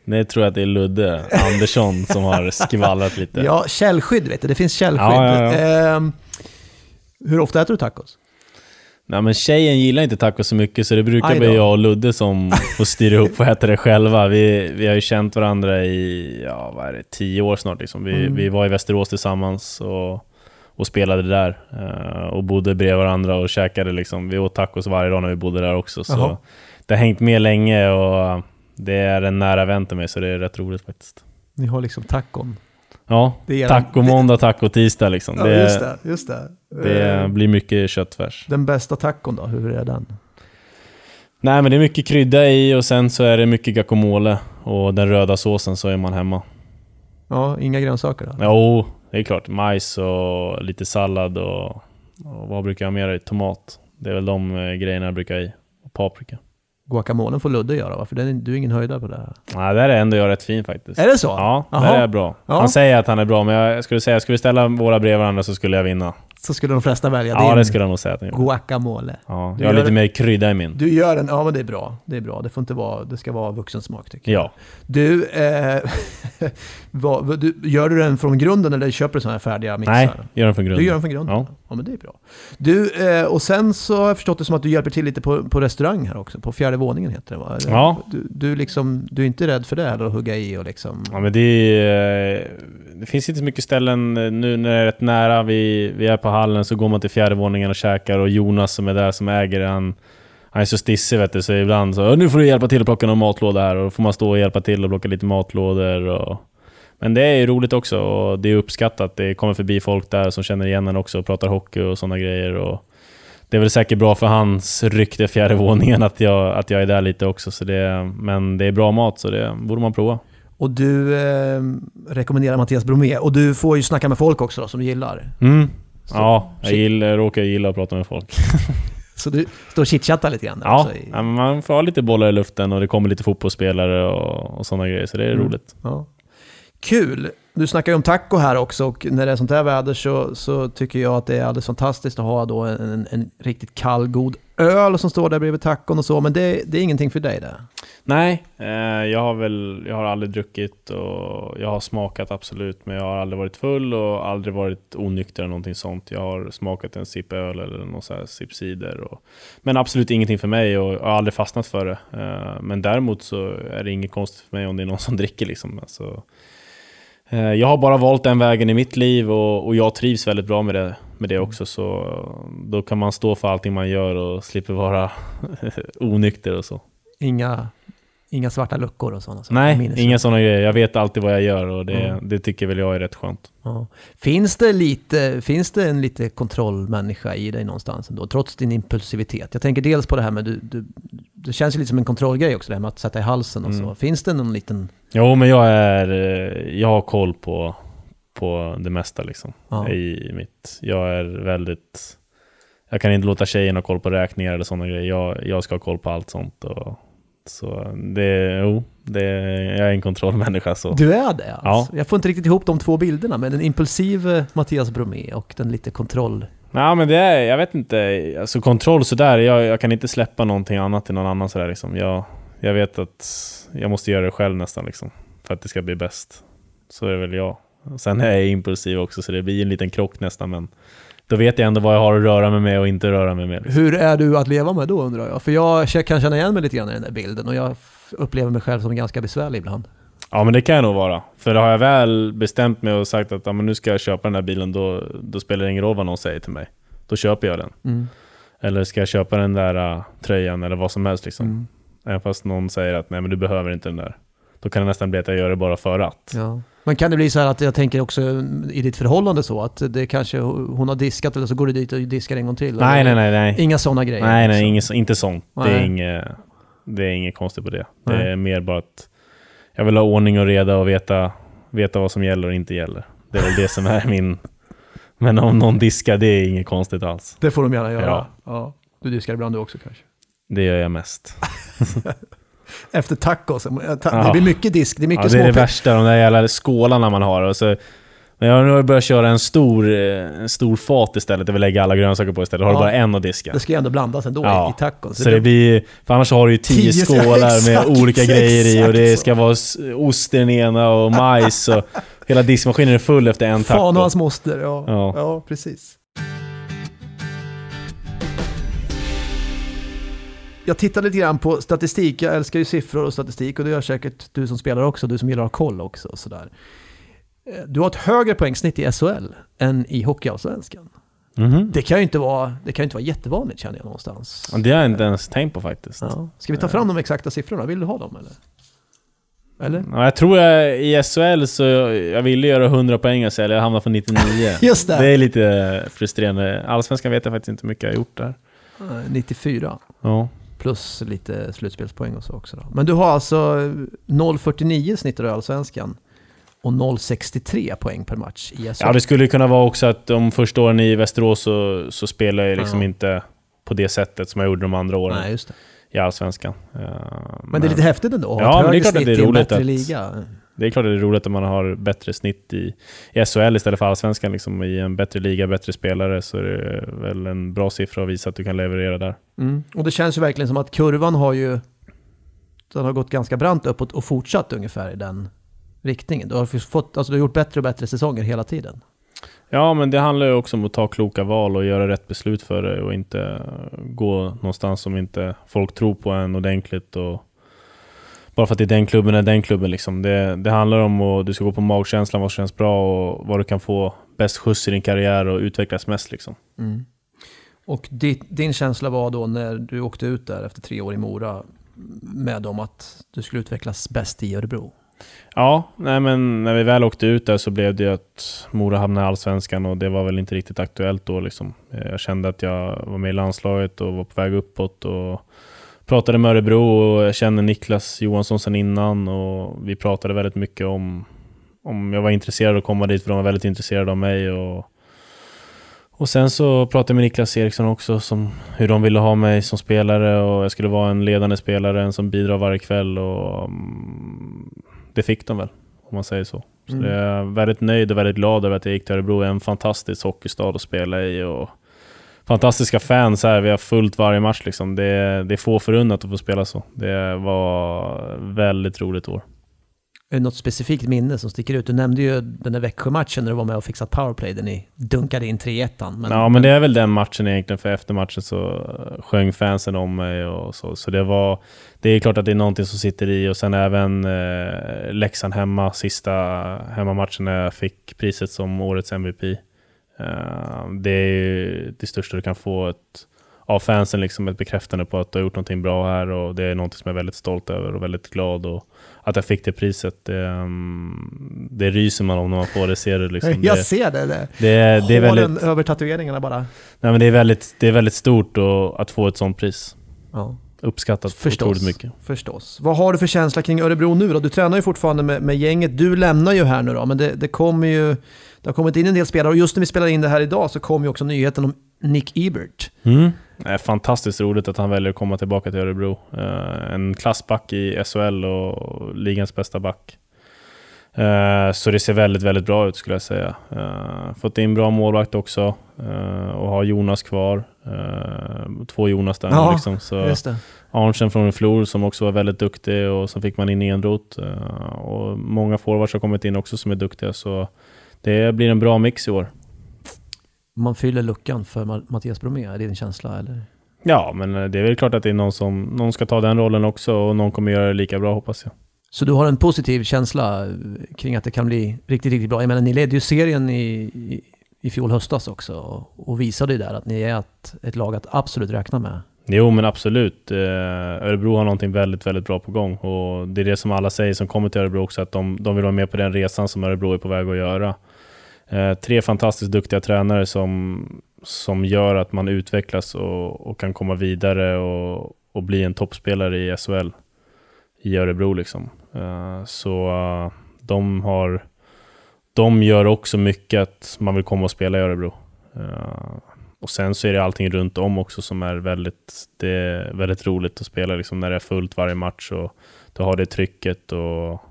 det tror jag att det är Ludde Andersson som har skvallrat lite. Ja, källskydd vet du. Det finns källskydd. Ja, ja, ja. Ehm, hur ofta äter du tacos? Nej men tjejen gillar inte tacos så mycket så det brukar bli jag och Ludde som får styra upp och äta det själva. Vi, vi har ju känt varandra i, ja vad är det, tio år snart liksom. Vi, Mm. vi var i Västerås tillsammans och, och spelade där. eh, och bodde bredvid varandra och käkade liksom. Vi åt tacos varje dag när vi bodde där också. Så det har hängt med länge och det är en nära vän till mig så det är rätt roligt faktiskt. Ni har liksom tacon. Ja, Det taco måndag, taco tisdag liksom. Ja, det, just det. Just det. det Ehm, blir mycket köttfärs. Den bästa tacon då, hur är den? Nej men det är mycket krydda i och sen så är det mycket guacamole och den röda såsen så är man hemma. Ja, inga grönsaker då? Jo, det är klart. Majs och lite sallad och, och vad brukar jag mer i? Tomat. Det är väl de eh, grejerna jag brukar ha i. Och paprika. Guacamolen får Ludde göra va? För den du är ingen höjdare på det här. Nej, där är ändå jag rätt fin faktiskt. Är det så? Ja, Jaha. där är jag bra. Ja. Han säger att han är bra, men jag skulle säga, skulle vi ställa våra bredvid varandra så skulle jag vinna. Så skulle de flesta välja Ja, din det skulle jag nog säga att guacamole. Ja, Du jag har lite det- mer krydda i min. Du gör en, ja men det är bra. Det är bra. Det får inte vara, det ska vara vuxensmak tycker jag. Ja. Du, eh, vad- du, gör du den från grunden eller köper du sådana här färdiga mixar? Nej, gör den från grunden. Du gör den från grunden? Ja. Ja. men det är bra. Du, eh, och sen så har jag förstått det som att du hjälper till lite på, på restaurang här också. På fjärde våningen heter det va? Eller? Ja. Du, du, liksom, du är inte rädd för det heller, att hugga i och liksom... Ja, men det, är, det finns inte så mycket ställen eh, nu när det är rätt nära. Vi, vi är på hallen så går man till fjärde våningen och käkar och Jonas som är där som äger det, han, han är så stissig vet du, så ibland så nu får du hjälpa till att plocka någon matlåda här och då får man stå och hjälpa till och plocka lite matlådor. Och, men det är ju roligt också och det är uppskattat. Det kommer förbi folk där som känner igen en också och pratar hockey och sådana grejer. Och det är väl säkert bra för hans rykte fjärde våningen att jag, att jag är där lite också. Så det, men det är bra mat så det borde man prova. Och du eh, rekommenderar Mattias Bromé. Och du får ju snacka med folk också då, som du gillar. Mm. Så- ja, jag gillar, råkar gilla att prata med folk. Så du står och chitchattar lite grann Ja, i, man får ha lite bollar i luften och det kommer lite fotbollsspelare och, och sådana grejer, så det är Mm. roligt. ja. Kul! Du snackar ju om taco här också och när det är sånt här väder så, så tycker jag att det är alldeles fantastiskt att ha då en, en, en riktigt kall, god öl som står där bredvid tacon och så, men det, det är ingenting för dig det? Nej, eh, jag har väl jag har aldrig druckit och jag har smakat absolut, men jag har aldrig varit full och aldrig varit onykter eller någonting sånt. Jag har smakat en sipp öl eller någon sån här sipp cider. Och, men absolut ingenting för mig och jag har aldrig fastnat för det. Eh, men däremot så är det inget konstigt för mig om det är någon som dricker liksom. Alltså, jag har bara valt den vägen i mitt liv och, och jag trivs väldigt bra med det, med det också. Så då kan man stå för allting man gör och slipper vara onykter och så. Inga, inga svarta luckor och sådana saker? Nej, inga sådana grejer. Jag vet alltid vad jag gör och det, Mm. det tycker väl jag är rätt skönt. Ja. Finns, det lite, finns det en lite kontrollmänniska i dig någonstans ändå, trots din impulsivitet? Jag tänker dels på det här med, du, du, det känns ju lite som en kontrollgrej också, det här med att sätta i halsen och så. Mm. Finns det någon liten... Jo, men jag är... eh, Jag har koll på, på det mesta liksom. Ja. I mitt... Jag är väldigt... Jag kan inte låta tjejen ha koll på räkningar eller sådana grejer. Jag, jag ska ha koll på allt sånt. Och, så det... Jo, det, jag är en kontrollmänniska så. Du är det alltså? Ja. Jag får inte riktigt ihop de två bilderna, men den impulsive Mattias Bromé och den lite kontroll... Nej men det är, jag vet inte, alltså kontroll sådär, jag, jag kan inte släppa någonting annat till någon annan sådär liksom. Jag, jag vet att jag måste göra det själv nästan liksom, för att det ska bli bäst. Så är väl jag. Sen är jag impulsiv också så det blir en liten krock nästan men då vet jag ändå vad jag har att röra mig med och inte röra mig med. Liksom. Hur är du att leva med då undrar jag? För jag kan känna igen mig lite grann i den där bilden och jag upplever mig själv som ganska besvärlig ibland. Ja men det kan jag nog vara. För har jag väl bestämt mig och sagt att ja, men nu ska jag köpa den här bilen då, då spelar det ingen roll vad någon säger till mig. Då köper jag den. Mm. Eller ska jag köpa den där uh, tröjan eller vad som helst liksom. Mm. Även fast någon säger att nej men du behöver inte den där. Då kan det nästan bli att jag gör det bara för att. Ja. Men kan det bli så här att jag tänker också i ditt förhållande så att det kanske hon har diskat eller så går du dit och diskar en gång till? Nej, nej, nej. nej. Inga sådana grejer? Nej, nej, liksom. inget, inte sånt. Det är, inget, det är inget konstigt på det. Det Nej. är mer bara att jag vill ha ordning och reda och veta, veta vad som gäller och inte gäller. Det är väl det som är min... Men om någon diskar, det är inget konstigt alls. Det får de gärna göra. Ja. Ja. Du diskar ibland du också kanske? Det gör jag mest. Efter tacos, det blir mycket disk, det är mycket Ja, det är det värsta, de där jävla skålarna man har. Och så, men jag har nu börjat köra en stor, eh, en stor fat istället, där vi lägger alla grönsaker på istället. Har du bara en att diska. Det ska ju ändå blandas ändå Ja. i, tacos. Så det blir, för annars har du ju tio, Tio- skålar med exakt, olika grejer i och det ska vara ost i den ena och majs och hela diskmaskinen är full efter en taco. Fan och hans moster, ja. Ja. ja. precis. Jag tittade lite grann på statistik, jag älskar ju siffror och statistik och det gör säkert du som spelar också, du som gillar att ha koll också. Och sådär. Eh, Du har ett högre poängsnitt i SHL än i Hockeyallsvenskan. Mhm. Det kan ju inte vara, det kan inte vara jättevanligt känner jag någonstans. Ja, Det har jag inte ens tänkt på faktiskt. Ja. Ja. Ska vi ta fram de exakta siffrorna? Vill du ha dem eller? Eller? jag tror jag i SHL så jag ville göra 100 poäng i SHL, jag hamnade på 99. Just det! Det är lite frustrerande. Allsvenskan vet jag faktiskt inte hur mycket jag har gjort där. Eh, 94. Ja. Plus lite slutspelspoäng och så också. Då. Men du har alltså 0,49 snittar du i Allsvenskan och 0,63 poäng per match i SHL. ja, det skulle kunna vara också att de första åren i Västerås så, så spelar jag liksom Ja. inte på det sättet som jag gjorde de andra åren Nej, just det. i Allsvenskan. Eh, Men, det är lite häftigt ändå Ja, ha ett men det är högre klart att det är snitt roligt bättre att- liga. Det är klart att det är roligt att man har bättre snitt i, i SHL istället för Allsvenskan. Liksom, I en bättre liga, bättre spelare, så är det väl en bra siffra att visa att du kan leverera där. Mm. Och det känns ju verkligen som att kurvan har ju den har gått ganska brant uppåt och fortsatt ungefär i den riktningen. Du har, fått, alltså du har gjort bättre och bättre säsonger hela tiden. Ja, men det handlar ju också om att ta kloka val och göra rätt beslut för det och inte gå någonstans som inte folk tror på en ordentligt. Och bara för att det är den klubben är den klubben. Liksom. Det, det handlar om att du ska gå på magkänslan, vad som känns bra och vad du kan få bäst skjuts i din karriär och utvecklas mest. Liksom. Och di, din känsla var då när du åkte ut där efter tre år i Mora med om att du skulle utvecklas bäst i Örebro. Ja, nej men när vi väl åkte ut där så blev det ju att Mora hamnade i Allsvenskan och det var väl inte riktigt aktuellt då. Liksom. Eh, jag kände att jag var med i landslaget och var på väg uppåt och pratade med Örebro och jag kände Niklas Johansson sedan innan och vi pratade väldigt mycket om om jag var intresserad av att komma dit för de var väldigt intresserade av mig. Och, och sen så pratade jag med Niklas Eriksson också som hur de ville ha mig som spelare och jag skulle vara en ledande spelare, en som bidrar varje kväll och mm, det fick de väl, om man säger så. Så Mm. jag är väldigt nöjd och väldigt glad över att jag gick till Örebro. En fantastisk hockeystad att spela i. Och fantastiska fans här. Vi har fullt varje match. Liksom. Det, det är få förunnat att få spela så. Det var väldigt roligt år. Är det något specifikt minne som sticker ut? Du nämnde ju den där Växjö-matchen när du var med och fixat powerplay där ni dunkade in 3-1. Men, ja, men det är väl den matchen egentligen, för efter matchen så sjöng fansen om mig och så. Så det var... Det är klart att det är någonting som sitter i och sen även eh, Leksand hemma, sista hemmamatchen när jag fick priset som årets MVP. Eh, det är ju det största du kan få ett, av fansen, liksom ett bekräftande på att du har gjort någonting bra här och det är någonting som jag är väldigt stolt över och väldigt glad och att jag fick det priset, det, mm, det ryser man om när man får det, ser det liksom. jag det, ser det. det. det, det är väldigt... över tatueringarna bara. Nej, men det, är väldigt, det är väldigt stort och, att få ett sånt pris. Ja. Uppskattat Förstås. otroligt mycket. Förstås. Vad har du för känsla kring Örebro nu då? Du tränar ju fortfarande med, med gänget. Du lämnar ju här nu då, men det, det kommer ju... Det har kommit in en del spelare och just när vi spelar in det här idag så kom ju också nyheten om Nick Ebert. Mm. Är fantastiskt roligt att han väljer att komma tillbaka till Örebro. Eh, en klassback i SHL och ligans bästa back. Eh, så det ser väldigt, väldigt bra ut skulle jag säga. Eh, fått in bra målvakt också och har Jonas kvar. Två Jonas där Ja, liksom. Så. Arntzen från Flor som också var väldigt duktig och så fick man in Enroth. och många forwards har kommit in också som är duktiga. Så det blir en bra mix i år. Man fyller luckan för Ma- Mattias Bromé, är det din känsla eller? Ja, men eh, det är väl klart att det är någon som någon ska ta den rollen också och någon kommer göra det lika bra hoppas jag. Så du har en positiv känsla eh, kring att det kan bli riktigt, riktigt bra. Jag menar, ni ledde ju serien i, i, i fjol höstas också och, och visade ju där att ni är ett, ett lag att absolut räkna med. Jo, men absolut. Eh, Örebro har någonting väldigt, väldigt bra på gång och det är det som alla säger som kommer till Örebro också, att de, de vill vara med på den resan som Örebro är på väg att göra. Eh, tre fantastiskt duktiga tränare som, som gör att man utvecklas och, och kan komma vidare och, och bli en toppspelare i SHL i Örebro. Liksom. Eh, så eh, de, har, de gör också mycket att man vill komma och spela i Örebro. Eh, och sen så är det allting runt om också som är väldigt, det är väldigt roligt att spela liksom när det är fullt varje match och du har det trycket. Och,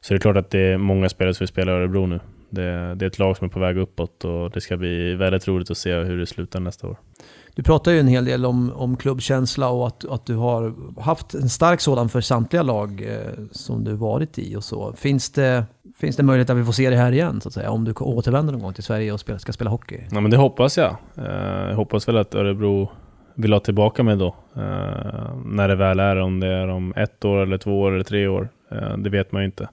så det är klart att det är många spelare som vill spela i Örebro nu. Det, det är ett lag som är på väg uppåt och det ska bli väldigt roligt att se hur det slutar nästa år. Du pratar ju en hel del om, om klubbkänsla och att, att du har haft en stark sådan för samtliga lag eh, som du varit i och så. Finns det, finns det möjlighet att vi får se det här igen så att säga? Om du återvänder någon gång till Sverige och spela, ska spela hockey? Ja, men det hoppas jag. Eh, Jag hoppas väl att Örebro vill ha tillbaka mig då. eh, När det väl är, om det är om ett år, eller två år eller tre år. Det vet man ju inte.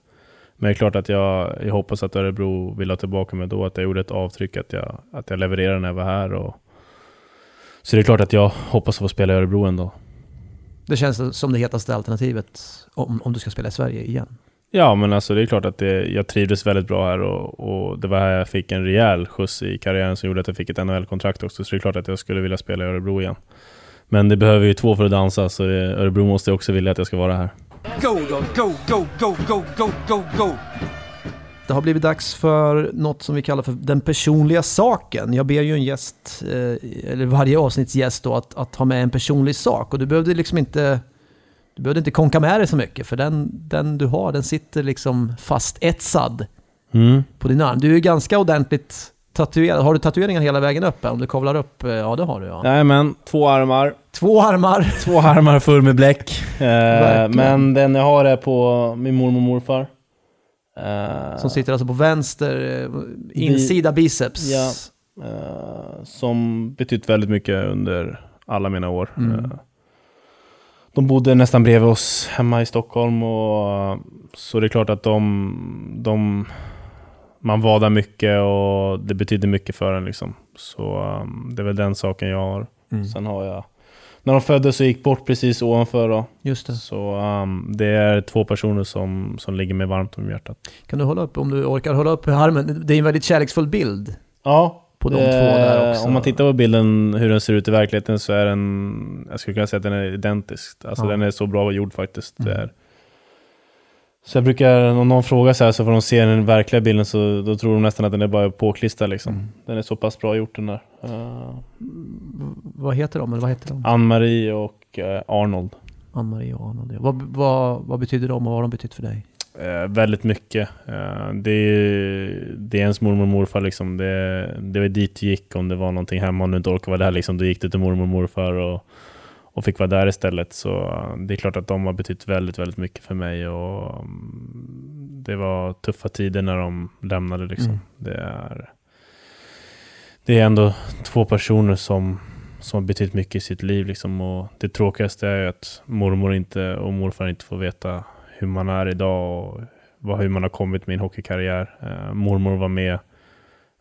Men det är klart att jag, jag hoppas att Örebro vill ha tillbaka mig då, att jag gjorde ett avtryck, att jag, att jag levererade när jag var här. Och... Så det är klart att jag hoppas få spela i Örebro ändå. Det känns som det hetaste alternativet om, om du ska spela i Sverige igen. Ja, men alltså det är klart att det, jag trivdes väldigt bra här och, och det var här jag fick en rejäl skjuts i karriären som gjorde att jag fick ett NHL-kontrakt också. Så det är klart att jag skulle vilja spela i Örebro igen. Men det behöver ju två för att dansa, så Örebro måste också vilja att jag ska vara här. Go, go, go, go, go, go, go, go, go. Det har blivit dags för något som vi kallar för den personliga saken. Jag ber ju en gäst, eh, eller varje avsnittsgäst då, att, att ha med en personlig sak. Och du behövde liksom inte, du behövde inte konka med dig så mycket, för den, den du har, den sitter liksom fastetsad Mm. på din arm. Du är ju ganska ordentligt tatuerad. Har du tatueringar hela vägen upp? Om du kavlar upp? eh, Ja, det har du ja. Nej men två armar. Två armar. Två armar full med bläck. Eh, men den jag har är på min mormor och morfar. Eh, Som sitter alltså på vänster, eh, insida biceps. Ja. eh, som betytt väldigt mycket under alla mina år. Mm. Eh, de bodde nästan bredvid oss hemma i Stockholm och så det är klart att de, de man var där mycket och det betydde mycket för en liksom. Så um, det är väl den saken jag har. Mm. Sen har jag, när de föddes och gick bort precis ovanför då. Just det. Så um, det är två personer som, som ligger mig varmt om hjärtat. Kan du hålla upp, om du orkar hålla upp armen? Det är en väldigt kärleksfull bild. Ja, På de det- två där också. Om man tittar på bilden, hur den ser ut i verkligheten, så är den, jag skulle kunna säga att den är identisk. Alltså Ja. den är så bra gjord faktiskt. Det Mm. är. Så jag brukar, om någon frågar så här så får de se den verkliga bilden så då tror de nästan att den är bara påklistrad liksom. Mm. Den är så pass bra gjort den där. Uh, Vad heter de? Eller vad heter de? Ann-Marie och eh, Arnold. Ann-Marie och Arnold. ja. Vad, vad, vad betyder de och vad har de betytt för dig? Eh, väldigt mycket. Det, är, det är ens mormor och morfar liksom. Det, det var dit du gick om det var någonting hemma och du inte orkade vara där liksom. Då gick du till mormor och morfar och, och fick vara där istället. Så eh, det är klart att de har betytt väldigt, väldigt mycket för mig. Och, mm, det var tuffa tider när de lämnade liksom. Mm. Det är det är ändå två personer som, som har betytt mycket i sitt liv. Liksom. Och det tråkigaste är ju att mormor inte, och morfar inte får veta hur man är idag och vad, hur man har kommit med en hockeykarriär. Eh, mormor var med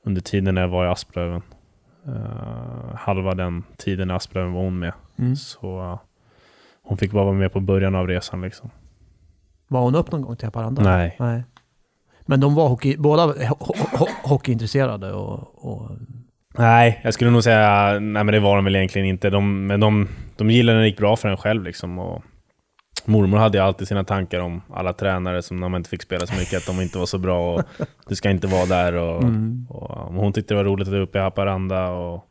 under tiden när jag var i Asplöven. Eh, halva den tiden i Asplöven var hon med. Mm. Så hon fick bara vara med på början av resan. Liksom. Var hon upp någon gång till Haparanda? Nej. Nej. Men de var hockey, båda ho ho hockeyintresserade och, och... Nej, jag skulle nog säga nej men det var de väl egentligen inte. De, men de, de gillade när det gick bra för en själv liksom. Och mormor hade ju alltid sina tankar om alla tränare som när man inte fick spela så mycket, att de inte var så bra och du ska inte vara där. Och, Mm. och, och hon tyckte det var roligt att vara uppe i Haparanda. Och,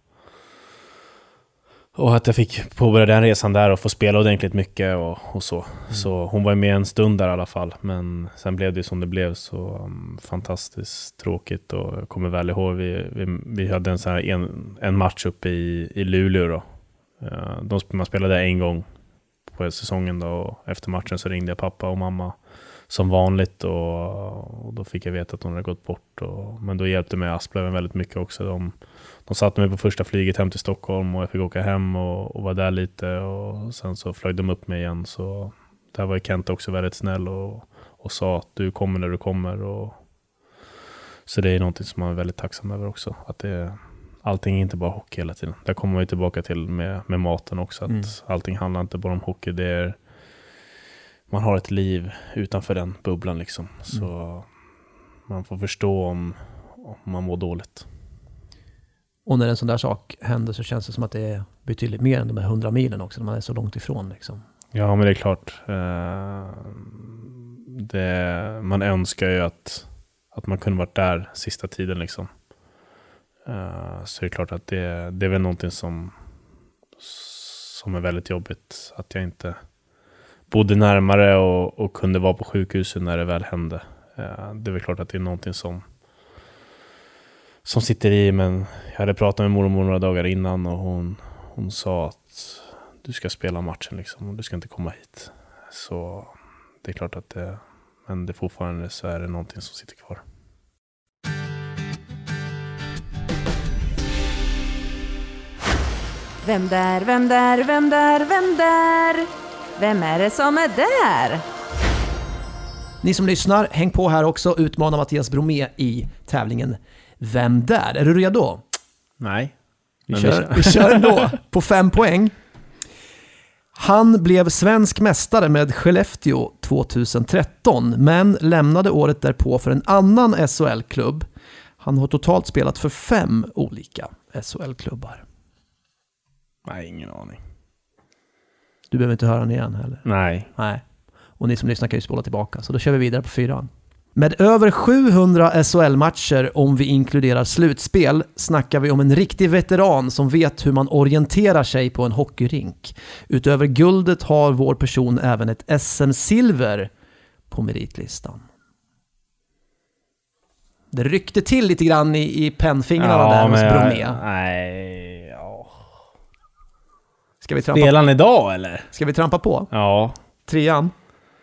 och att jag fick påbörja den resan där och få spela ordentligt mycket och, och så. Så hon var med en stund där i alla fall. Men sen blev det som det blev så um, fantastiskt tråkigt. Och jag kommer väl ihåg, vi, vi, vi hade en, sån här en, en match uppe i, i Luleå då. Eh, De, man spelade en gång på säsongen då. Och efter matchen så ringde jag pappa och mamma som vanligt och, och då fick jag veta att hon hade gått bort. Och, men då hjälpte mig Asplöven väldigt mycket också. De, de satte mig på första flyget hem till Stockholm och jag fick åka hem och, och vara där lite och sen så flög de upp mig igen. Så där var ju Kent också väldigt snäll och, och sa att du kommer när du kommer. Och, så det är någonting som man är väldigt tacksam över också. Att det, allting är inte bara hockey hela tiden. Där kommer man ju tillbaka till med, med maten också. Att Mm. allting handlar inte bara om hockey. Det är, man har ett liv utanför den bubblan liksom. Så man får förstå om, om man mår dåligt. Och när en sån där sak händer så känns det som att det är betydligt mer än de här 100 milen också, när man är så långt ifrån liksom. Ja, men det är klart. Eh, det, man önskar ju att, att man kunde varit där sista tiden. Liksom. Eh, så det är klart att det, det är väl någonting som, som är väldigt jobbigt. Att jag inte bodde närmare och, och kunde vara på sjukhuset när det väl hände. Eh, det är väl klart att det är någonting som, som sitter i. Men jag hade pratat med mormor några dagar innan och hon, hon sa att du ska spela matchen liksom och du ska inte komma hit. Så det är klart att det, men det fortfarande så är det någonting som sitter kvar. Vem där, vem där, vem där, vem där? Vem är det som är där? Ni som lyssnar, häng på här också. Utmana Mattias Bromé i tävlingen Vem där? Är du redo? Nej. Vi kör, vi kör ändå på fem poäng. Han blev svensk mästare med Skellefteå 2013, men lämnade året därpå för en annan SHL-klubb. Han har totalt spelat för fem olika SHL-klubbar. Nej, ingen aning. Du behöver inte höra den igen heller. Nej. Nej. Och ni som lyssnar kan ju spola tillbaka, så då kör vi vidare på fyran. Med över 700 SHL-matcher, om vi inkluderar slutspel, snackar vi om en riktig veteran som vet hur man orienterar sig på en hockeyrink. Utöver guldet har vår person även ett SM-silver på meritlistan. Det ryckte till lite grann i, i pennfingrarna där hos Bromé. Nej, ja. Ska vi, trampa, Spelar han idag eller? ska vi trampa på? Ja. Trean.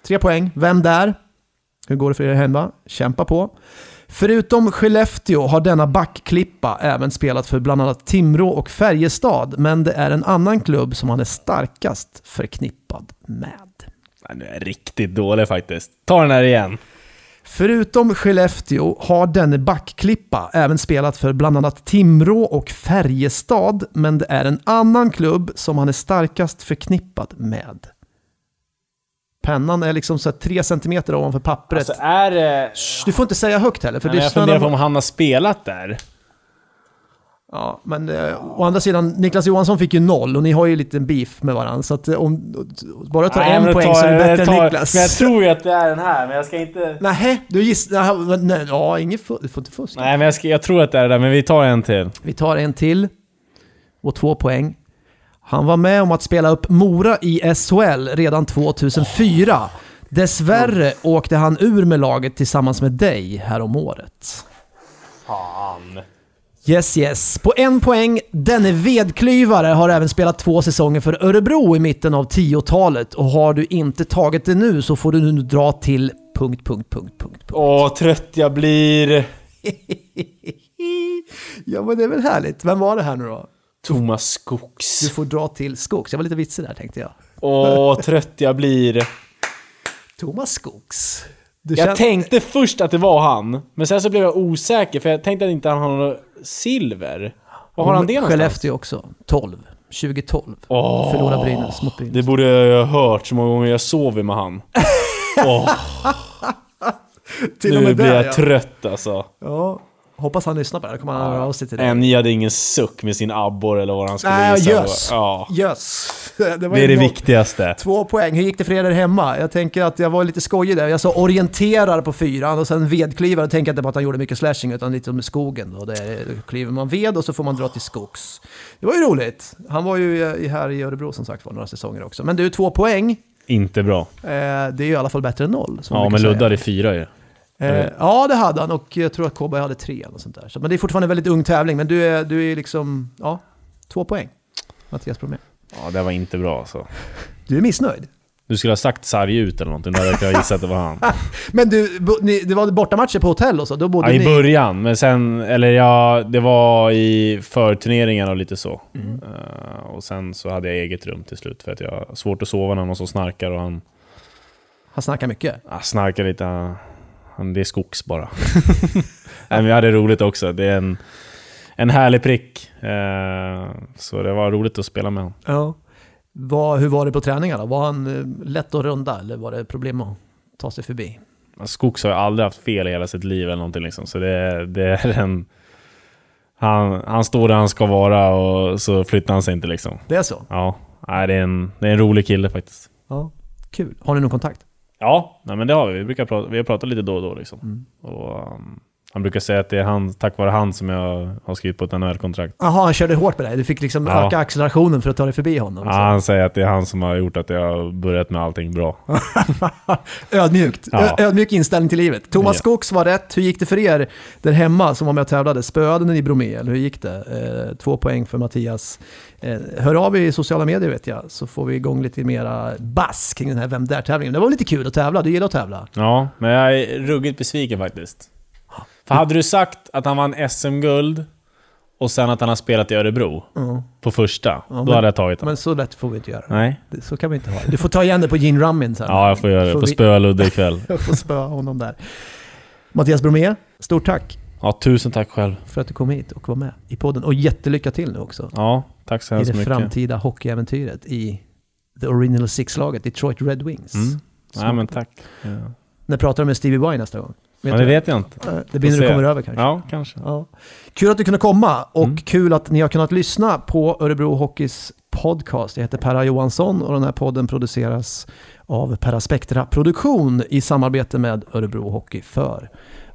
Tre poäng. Vem där? Hur går det för er hemma? Kämpa på. Förutom Skellefteå har denna backklippa även spelat för bland annat Timrå och Färjestad, men det är en annan klubb som han är starkast förknippad med. Du är riktigt dålig faktiskt. Ta den här igen. Förutom Skellefteå har denne backklippa även spelat för bland annat Timrå och Färjestad, men det är en annan klubb som han är starkast förknippad med. Pennan är liksom så tre centimeter ovanför pappret. Alltså är det... Shh, Du får inte säga högt heller, för Nej, jag funderar på om han har spelat där. Ja, men eh, å andra sidan, Niklas Johansson fick ju noll och ni har ju lite beef med varandra. Så att eh, om bara tar Nej, en poäng ta- så är det bättre än Niklas. Men jag tror ju att det är den här, men jag ska inte... Nähä, du gissar... Nej, ja, inget du får inte fuska. Nej, men jag, ska, jag tror att det är det där, men vi tar en till. Vi tar en till. Och två poäng. Han var med om att spela upp Mora i SHL redan 2004. Dessvärre åkte han ur med laget tillsammans med dig här om året. Fan. Yes, yes. På en poäng, denne vedklyvare har även spelat två säsonger för Örebro i mitten av 10-talet och har du inte tagit det nu så får du nu dra till... Punkt, punkt, punkt, punkt, punkt. Åh, trött jag blir. ja, men det är väl härligt. Vem var det här nu då? Thomas Skogs. Du får dra till Skogs. Jag var lite vitsig där tänkte jag. Åh, trött jag blir. Thomas Skogs. Du Jag tänkte först att det var han, men sen så blev jag osäker för jag tänkte att inte han något silver. Var har han det någonstans? Skellefteå också. 12. 2012. Åh, Förlora Brynäs mot Brynäs. Det borde jag ha hört så många gånger jag sover med han. Till nu blir jag ja. trött alltså. Ja. Hoppas han lyssnar på det här. Kommer han höra av sig till dig. En, ni hade ingen suck med sin abborre eller vad han skulle Nej, visa. gös. Ja, Yes. Det, var det är det viktigaste. Två poäng. Hur gick det för er där hemma? Jag tänker att jag var lite skojig där. Jag sa orienterar på fyran och sen vedklivare. Jag tänker inte på att han gjorde mycket slashing utan lite med skogen. Då. Det kliver man ved och så får man dra till skogs. Det var ju roligt. Han var ju i- här i Örebro som sagt var några säsonger också. Men du, två poäng. Inte bra. Eh, det är ju i alla fall bättre än noll. Ja, men. Ludde hade fyra ju. Eh, ja, det hade han och jag tror att Kåberg hade tre eller sånt där. Så, men det är fortfarande en väldigt ung tävling. Men du är, du är liksom, ja, två poäng. Mattias Bromé. Ja, det var inte bra alltså. Du är missnöjd. Du skulle ha sagt sarg ut eller någonting, då hade jag gissat att det var han. Men du, ni, det var bortamatcher på hotell och så, då bodde Ja, i ni... början, men sen, eller ja, det var i förturneringar och lite så. Mm. Eh, och sen så hade jag eget rum till slut för att jag har svårt att sova när någon som snarkar och han Han snackar mycket. ja, snarkar lite. Det är skogs bara. Nej, men vi hade roligt också. Det är en, en härlig prick. Eh, så det var roligt att spela med honom. Ja. Vad, hur var det på träningarna? Var han eh, lätt att runda eller var det problem att ta sig förbi? Skogs har ju aldrig haft fel i hela sitt liv eller någonting liksom. Så det, det är en... Han, han står där han ska vara och så flyttar han sig inte liksom. Det är så? Ja, nej, det, är en, det är en rolig kille faktiskt. Ja. Kul. Har ni någon kontakt? Ja, nej, men det har vi. Vi, brukar prata, vi har pratat lite då och då liksom. Mm. Och, um, han brukar säga att det är han, tack vare han som jag har skrivit på ett NHL-kontrakt. Jaha, han körde hårt med dig. Du fick liksom Ja. öka accelerationen för att ta dig förbi honom. Ja, han säger att det är han som har gjort att jag har börjat med allting bra. Ödmjukt. Ja. Ödmjuk inställning till livet. Thomas Ja. Skogs var rätt. Hur gick det för er där hemma som var med och tävlade? Spöade ni Bromé, eller hur gick det? Eh, två poäng för Mattias. Eh, hör av er i sociala medier vet jag, så får vi igång lite mera bass kring den här Vem Där-tävlingen. Det var lite kul att tävla, du gillar att tävla. Ja, men jag är ruggigt besviken faktiskt. För hade du sagt att han vann SM-guld och sen att han har spelat i Örebro Ja. på första, Ja, då men- hade jag tagit honom. Men så lätt får vi inte göra. Nej. Det- Så kan vi inte ha det. Du får ta igen det på gin rummin sen. Ja, jag får göra det. Får vi- spöa Ludde ikväll. Jag får spöa honom där. Mattias Bromé, stort tack Ja, tusen tack själv. för att du kom hit och var med i podden. Och jättelycka till nu också. Ja, tack så I hemskt det mycket. framtida hockeyäventyret i The Original Six-laget, Detroit Red Wings. Mm. Nej, men tack. Ja. När pratar du med Stevie Y nästa gång? Ja, du det vet jag inte. Det blir när du kommer över kanske. Ja, kanske. Ja. Kul att du kunde komma och Mm. kul att ni har kunnat lyssna på Örebro Hockeys podcast. Jag heter Perra Johansson och den här podden produceras av Peraspectra Produktion i samarbete med Örebro Hockey för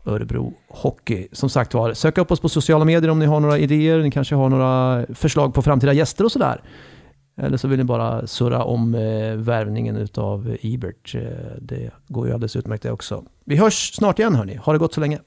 Örebro Hockey. Som sagt var, sök upp oss på sociala medier om ni har några idéer, ni kanske har några förslag på framtida gäster och sådär. Eller så vill ni bara surra om eh, värvningen utav Ebert. Eh, det går ju alldeles utmärkt det också. Vi hörs snart igen hörni. Ha det gott så länge.